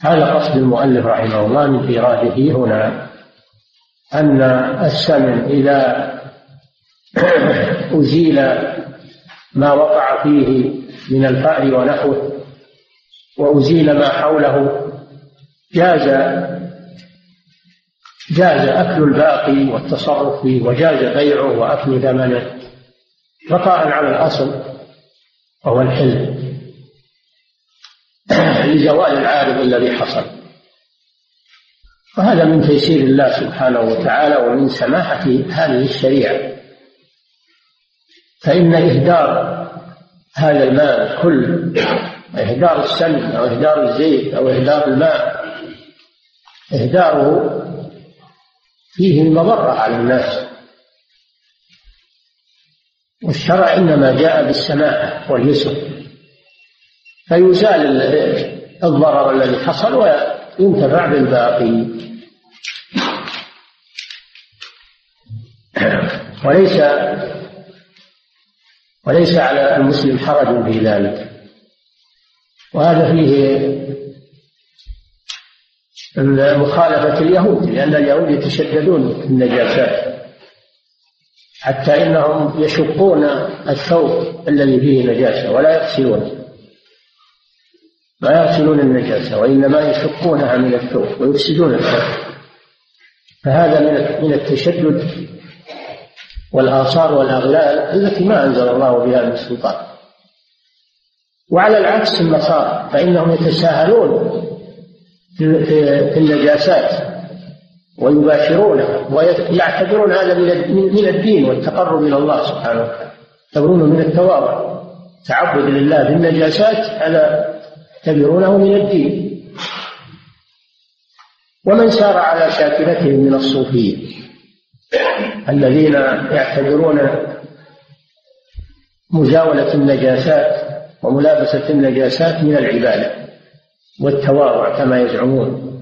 هذا قصد المؤلف رحمه الله من إيراده هنا أن السمن إذا أزيل ما وقع فيه من الفأر ونحوه وأزيل ما حوله. جاز جاز أكل الباقي والتصرف فيه وجاز بيعه وأكل ثمنه. بقاء على الأصل وهو الحل لزوال العارض الذي حصل. وهذا من تيسير الله سبحانه وتعالى ومن سماحة هذه الشريعة. فإن إهدار هذا الماء كل إهدار السمن أو إهدار الزيت أو إهدار الماء إهداره فيه المضرة على الناس. والشرع إنما جاء بالسماحة واليسر. فيزال الضرر الذي حصل وينتفع بالباقي. وليس وليس على المسلم حرج في ذلك. وهذا فيه مخالفة اليهود لأن اليهود يتشددون في النجاسات حتى إنهم يشقون الثوب الذي فيه نجاسة ولا يغسلونه ما يغسلون النجاسة وإنما يشقونها من الثوب ويفسدون الثوب. فهذا من من التشدد والآثار والأغلال التي ما أنزل الله بها من سلطان. وعلى العكس النصارى فإنهم يتساهلون في النجاسات ويباشرونها ويعتبرون هذا من الدين والتقرب إلى الله سبحانه وتعالى. يعتبرونه من التواضع. تعبد لله بالنجاسات هذا يعتبرونه من الدين. ومن سار على شاكلتهم من الصوفية الذين يعتبرون مزاولة النجاسات وملابسة النجاسات من العبادة والتواضع كما يزعمون.